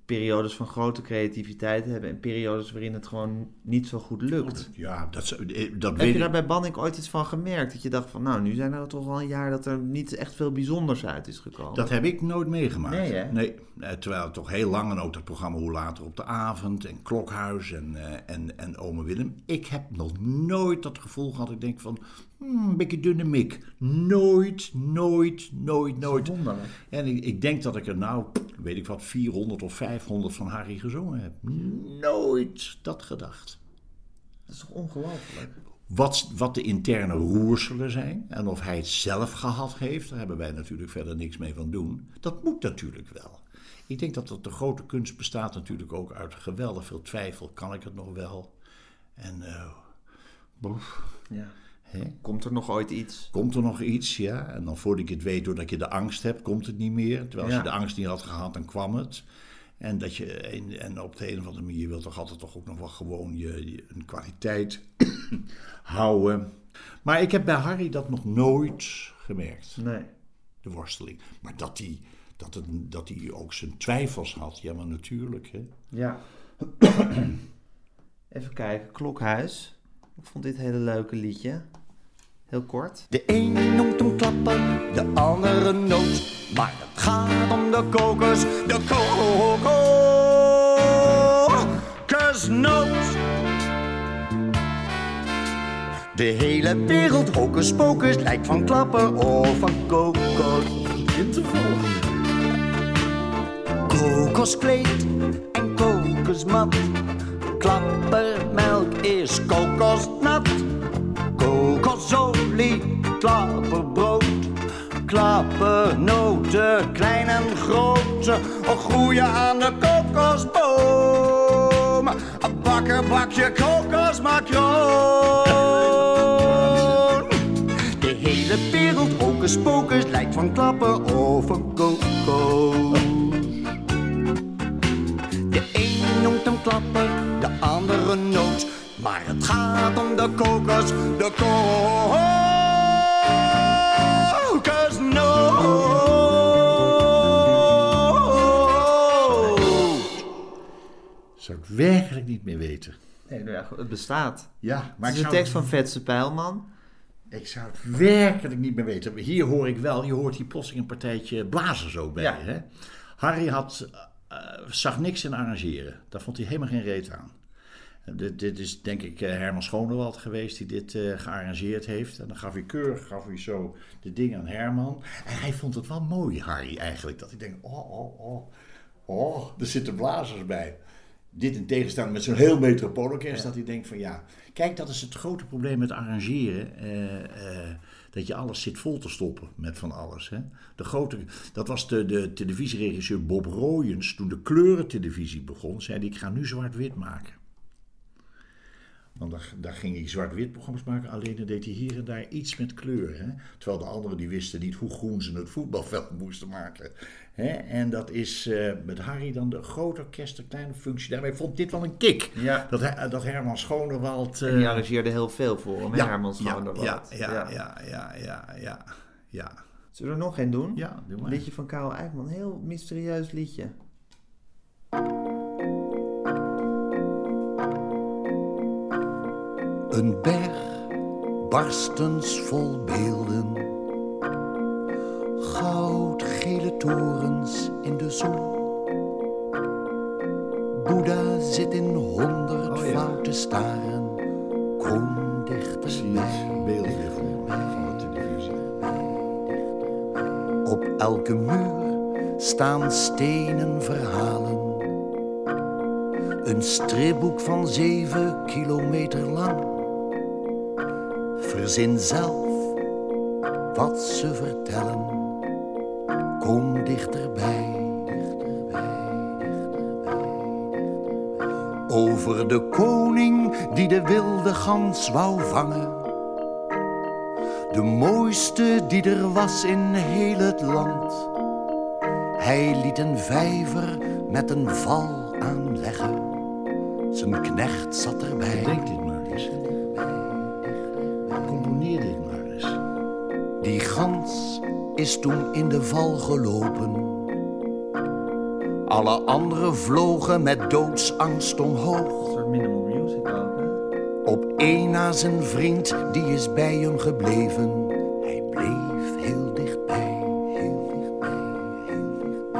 periodes van grote creativiteit hebben... en periodes waarin het gewoon niet zo goed lukt. Ja, dat, eh, dat Heb weet je daar bij Banning ooit iets van gemerkt? Dat je dacht van, nou, nu zijn er toch al een jaar dat er niet echt veel bijzonders uit is gekomen. Dat heb ik nooit meegemaakt. Nee, hè? Nee, eh, terwijl het toch heel lang en ook dat programma Hoe Later op de Avond en Klokhuis en, eh, en, en Ome Willem. Ik heb nog nooit dat gevoel gehad. Ik denk van, hmm, een beetje dunne mik. Nooit, nooit, nooit, nooit. Wonderlijk. En ik, ik denk dat ik er nou, weet ik wat, 400 of 500 van Harry gezongen heb. Nooit dat gedacht. Dat is toch ongelooflijk? Wat, wat de interne roerselen zijn en of hij het zelf gehad heeft, daar hebben wij natuurlijk verder niks mee van doen. Dat moet natuurlijk wel. Ik denk dat dat de grote kunst bestaat natuurlijk ook uit geweldig veel twijfel. Kan ik het nog wel? En eh, boef, Ja. Komt er nog ooit iets? komt er nog iets? Ja, en dan voordat ik het weet, doordat je de angst hebt, komt het niet meer. Terwijl als Ja. je de angst niet had gehad, dan kwam het. En, dat je, en, en op de een of andere manier wil toch altijd toch ook nog wel gewoon je, je- een kwaliteit houden. Maar ik heb bij Harry dat nog nooit gemerkt, Nee. de worsteling. Maar dat hij, dat het, dat hij ook zijn twijfels had, ja maar natuurlijk. Hè? Ja. Even kijken, Klokhuis. Ik vond dit een hele leuke liedje. Heel kort. De een noemt hem klappen, de andere noot. Maar het gaat om de kokos, de kokosnoot. De hele wereld hocus pocus lijkt van klappen of van kokos. Kokoskleed en kokosmat. Klappermelk is kokosnat. Kokosolie, klapperbrood. Klappernoten, klein en groot. Groeien aan de kokosboom. Bakker, bakje kokosmacroon. De hele wereld hocus pocus lijkt van klappen van kokos. De een noemt hem klapper, de andere noot. Maar het gaat om de kokos, de kokosnoot. Zou ik werkelijk niet meer weten. Nee, nou ja, het bestaat. Ja, Maar het ik is een zou, tekst van Vetse Pijlman. ik zou het werkelijk niet meer weten. Hier hoor ik wel, je hoort hier plotseling een partijtje blazers ook bij. Ja. Hè? Harry had, eh, zag niks in arrangeren. Daar vond hij helemaal geen reet aan. Dit, dit is denk ik eh, Herman Schonewald geweest die dit eh, gearrangeerd heeft. En dan gaf hij keurig gaf hij zo de dingen aan Herman. En hij vond het wel mooi, Harry, eigenlijk. Dat hij denkt, oh, oh, oh, oh, er zitten blazers bij. Dit in tegenstelling met zo'n heel metropoolorkest, dat hij denkt van ja... Kijk, dat is het grote probleem met arrangeren. eh, dat je alles zit vol te stoppen met van alles. Hè? De grote, dat was de, de televisieregisseur Bob Royens. Toen de kleurentelevisie begon, zei hij ik ga nu zwart-wit maken. Want daar, daar ging hij zwart-wit programma's maken, alleen dan deed hij hier en daar iets met kleur. Hè? Terwijl de anderen die wisten niet hoe groen ze het voetbalveld moesten maken. Hè? En dat is eh, met Harry dan de grote orkest, de kleine functie. Daarmee vond dit wel een kick. Ja. Dat, hij- dat Herman Schonewald... En die eh, arrangeerde heel veel voor hem, Herman ja, Schonewald. ja, ja, ja, ja, ja, ja, ja. Zullen we er nog één doen? Ja, doe Een maar. liedje van Karel Eijkman. Een heel mysterieus liedje. Een berg barstens vol beelden. Goudgele torens in de zon. Boeddha zit in honderd Oh ja. foute staren. Kom dichterbij. beelden weer voor van de televisie. Op elke muur staan stenen verhalen. Een stripboek van zeven kilometer lang. Verzin zelf wat ze vertellen. Kom dichterbij. Over de koning die de wilde gans wou vangen. De mooiste die er was in heel het land. Hij liet een vijver met een val aanleggen. Zijn knecht zat erbij. Is toen in de val gelopen. Alle anderen vlogen met doodsangst omhoog. Op één na zijn vriend, die is bij hem gebleven. Hij bleef heel dichtbij, heel dichtbij, heel dichtbij,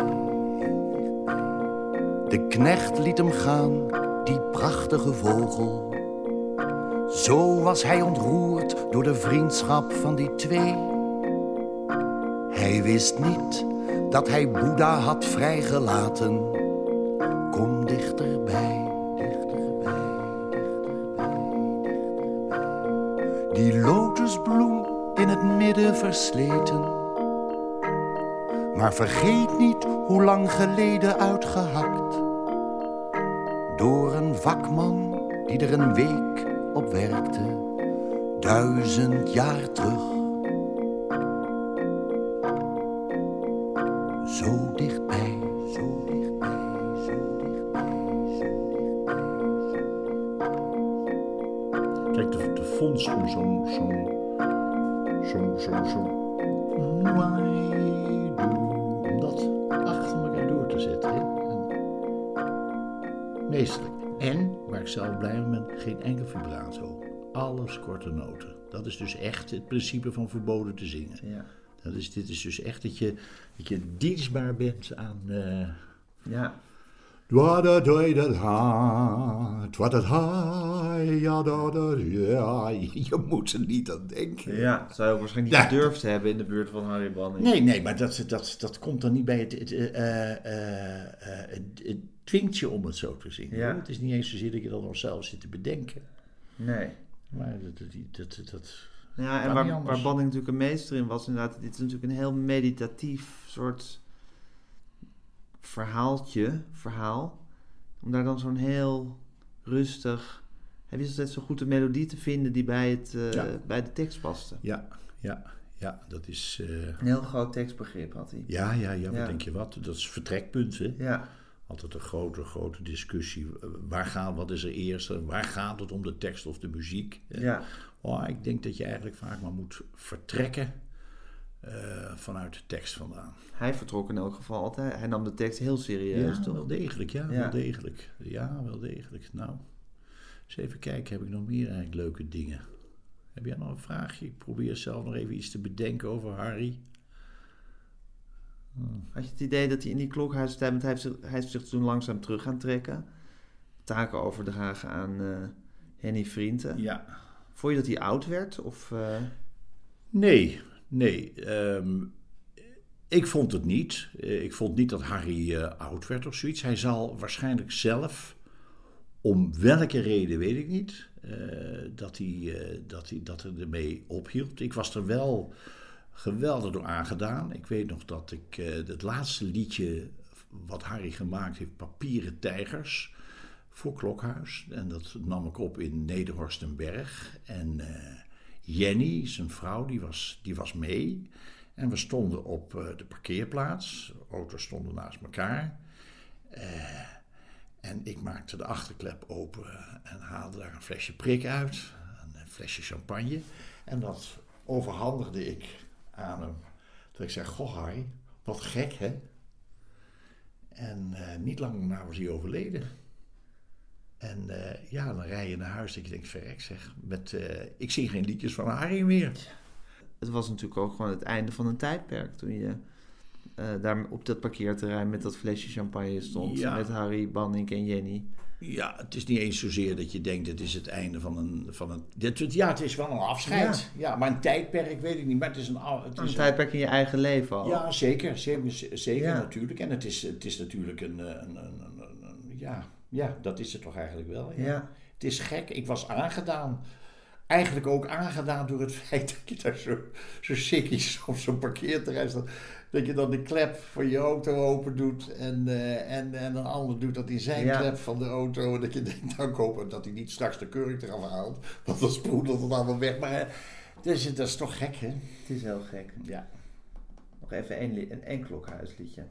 heel dichtbij. De knecht liet hem gaan, die prachtige vogel. Zo was hij ontroerd door de vriendschap van die twee. Hij wist niet dat hij Boeddha had vrijgelaten. Kom dichterbij, dichterbij. Die lotusbloem in het midden versleten. Maar vergeet niet hoe lang geleden uitgehakt. Door een vakman die er een week op werkte, duizend jaar terug. Korte noten. Dat is dus echt het principe van verboden te zingen. Ja. Dat is, dit is dus echt dat je, dat je dienstbaar bent aan. eh, Ja. Dwa-da-doi-da-da, twa-da-da, ja-da-da-ja. Je moet er niet aan denken. ja, zou je waarschijnlijk niet Ja. gedurfd hebben in de buurt van Harry Banning. Nee, nee, maar dat, dat, dat komt dan niet bij het. Het, eh, het, het dwingt je om het zo te zien. Ja. Het is niet eens zozeer dat je dat nog zelf zit te bedenken. Nee. Maar dat. dat, dat, dat, Ja, en waar, waar Banning natuurlijk een meester in was, inderdaad, dit is natuurlijk een heel meditatief soort verhaaltje, verhaal. Om daar dan zo'n heel rustig, hij wist altijd zo goed de melodie te vinden die bij, het, eh, Ja. bij de tekst paste. ja, ja, ja, dat is. eh, Een heel groot tekstbegrip had hij. ja, ja, ja, wat Ja. denk je wat? Dat is vertrekpunt, hè? Ja, Altijd een grote, grote discussie. Waar gaat, wat is er eerst? Waar gaat het om de tekst of de muziek? Ja, Oh, ik denk dat je eigenlijk vaak maar moet vertrekken eh, vanuit de tekst vandaan. hij vertrok in elk geval altijd. Hij nam de tekst heel serieus, Ja, toch? wel degelijk, ja, Ja. wel degelijk. Ja, wel degelijk. Nou, eens even kijken, heb ik nog meer eigenlijk leuke dingen? Heb jij nog een vraagje? Ik probeer zelf nog even iets te bedenken over Harry. Had je het idee dat hij in die klokhuistijd, want hij heeft zich, hij heeft zich toen langzaam terug gaan trekken, taken overdragen aan eh, Henny Vrienden. Ja. Vond je dat hij oud werd? Of, eh, Nee, nee. ehm, ik vond het niet. Eh, Ik vond niet dat Harry oud werd of zoiets. Hij zal waarschijnlijk zelf, om welke reden weet ik niet, dat, hij, dat hij dat er ermee ophield. Ik was er wel geweldig door aangedaan. Ik weet nog dat ik eh, het laatste liedje wat Harry gemaakt heeft, Papieren Tijgers, voor Klokhuis. En dat nam ik op in Nederhorstenberg. En eh, Jenny, zijn vrouw, die was, die was mee. En we stonden op eh, de parkeerplaats. De auto's stonden naast elkaar. En ik maakte de achterklep open en haalde daar een flesje prik uit. Een flesje champagne. En dat overhandigde ik aan hem. Dat ik zei, goh Harry, wat gek hè. En eh, niet lang daarna was hij overleden. En eh, ja, dan rij je naar huis dat je denkt, verrek zeg. Met, eh, ik zie geen liedjes van Harry meer. het was natuurlijk ook gewoon het einde van een tijdperk toen je daar op dat parkeerterrein met dat flesje champagne stond. Ja. Met Harry, Banning en Jenny. Ja, het is niet eens zozeer dat je denkt, het is het einde van een... Van een dit, ja, het is wel een afscheid. Ja. maar een tijdperk weet ik niet, maar het is een... Het Een is tijdperk in je eigen leven al. Ja, zeker. Zeker, zeker Ja. natuurlijk. En het is, het is natuurlijk een, eh, een, een, een, een- een- ja, ja, dat is het toch eigenlijk wel. Ja. Ja. Het is gek. Ik was aangedaan. Eigenlijk ook aangedaan door het feit dat je daar zo, zo sikkies op zo'n parkeerterrein staat. Dat je dan de klep van je auto open doet en, eh, en, en een ander doet dat in zijn Ja. klep van de auto. En dat je denkt, nou ik hoop dat hij niet straks de kurk eraf haalt. Want dan sproedelt het allemaal weg. Maar eh, dus, dat is toch gek, hè? Het is heel gek. Ja. Nog even één, li- een, één klokhuisliedje.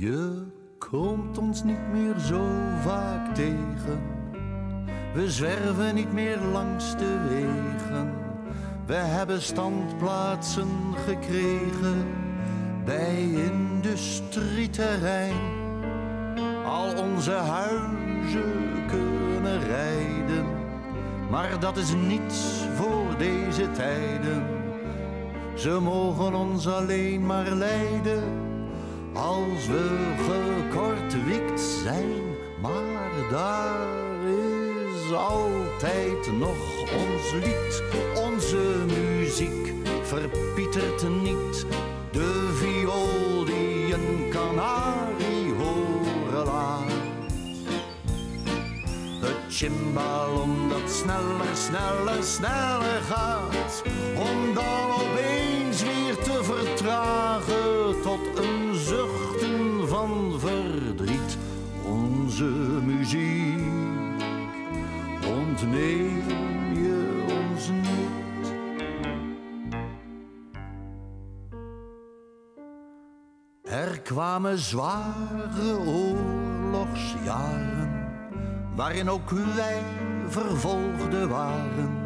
Je komt ons niet meer zo vaak tegen. We zwerven niet meer langs de wegen. We hebben standplaatsen gekregen bij industrieterrein. Al onze huizen kunnen rijden, maar dat is niets voor deze tijden. Ze mogen ons alleen maar leiden als we gekortwikt zijn. Maar daar is altijd nog ons lied, onze muziek verpietert niet. De viool die een kanarie horen laat. Het chimbal dat sneller, sneller, sneller gaat. Om dan opeens weer te vertragen van verdriet. Onze muziek ontneem je ons niet. Er kwamen zware oorlogsjaren, waarin ook wij vervolgden waren.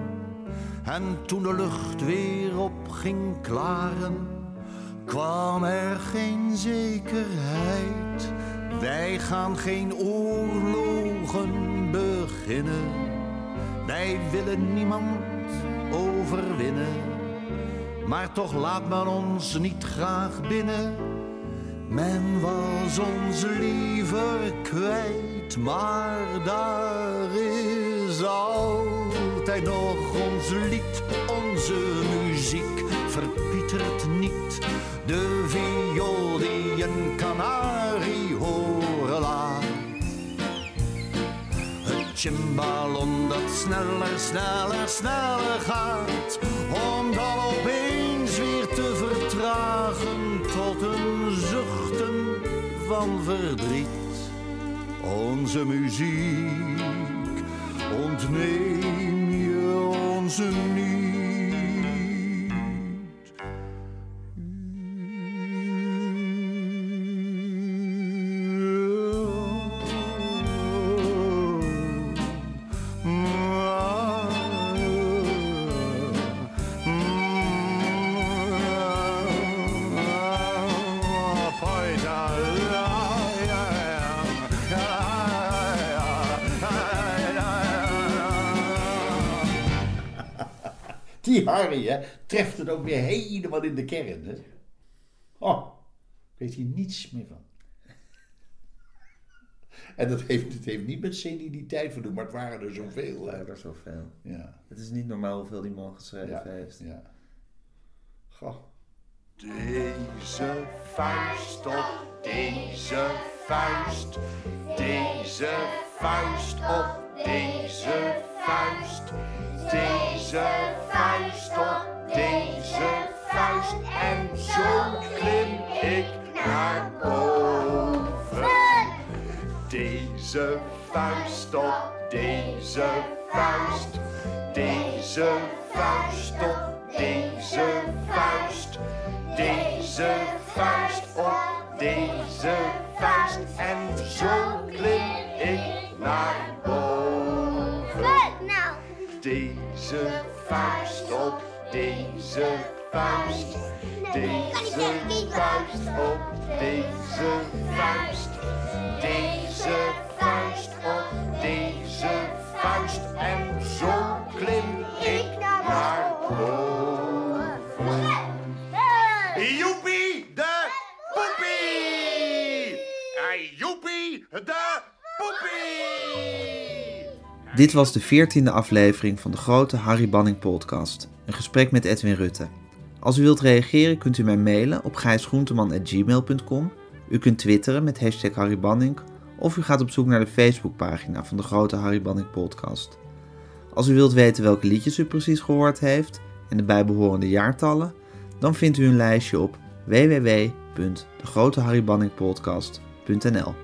En toen de lucht weer op ging klaren, kwam er geen zekerheid. Wij gaan geen oorlogen beginnen, wij willen niemand overwinnen. Maar toch laat men ons niet graag binnen. Men was ons liever kwijt, maar daar is altijd nog ons lied, onze muziek verpietert niet. De viool die een kanarie horen laat. Het chimballon dat sneller, sneller, sneller gaat. Om dan opeens weer te vertragen tot een zuchten van verdriet. Onze muziek ontneem je onze niet. Harry, hè, treft het ook weer helemaal in de kern. Hè? Oh, ik weet hier niets meer van. En dat heeft, het heeft niet met seniliteit te doen, maar het waren er zoveel. Ja, er zoveel. Ja, Het is niet normaal hoeveel die man geschreven ja, heeft. ja. Goh. Deze vuist op deze vuist. Deze vuist op deze vuist. Deze vuist op deze vuist. En zo klim ik naar boven. Deze vuist op deze vuist. Deze vuist op deze vuist. Deze vuist op deze vuist. En zo klim ik naar boven. Nou, Deze vuist op deze vuist. Deze vuist op deze vuist. Deze vuist op deze vuist. En zo klim ik naar boven. Joepie de poepie! Joepie de poepie! Dit was de veertiende aflevering van de grote Harry Banning podcast. Een gesprek met Edwin Rutte. Als u wilt reageren kunt u mij mailen op gijsgroenteman.gmail.com. U kunt twitteren met hashtag Harry Banning. Of u gaat op zoek naar de Facebookpagina van de grote Harry Banning podcast. Als u wilt weten welke liedjes u precies gehoord heeft en de bijbehorende jaartallen, dan vindt u een lijstje op www.degroteharrybanningpodcast.nl.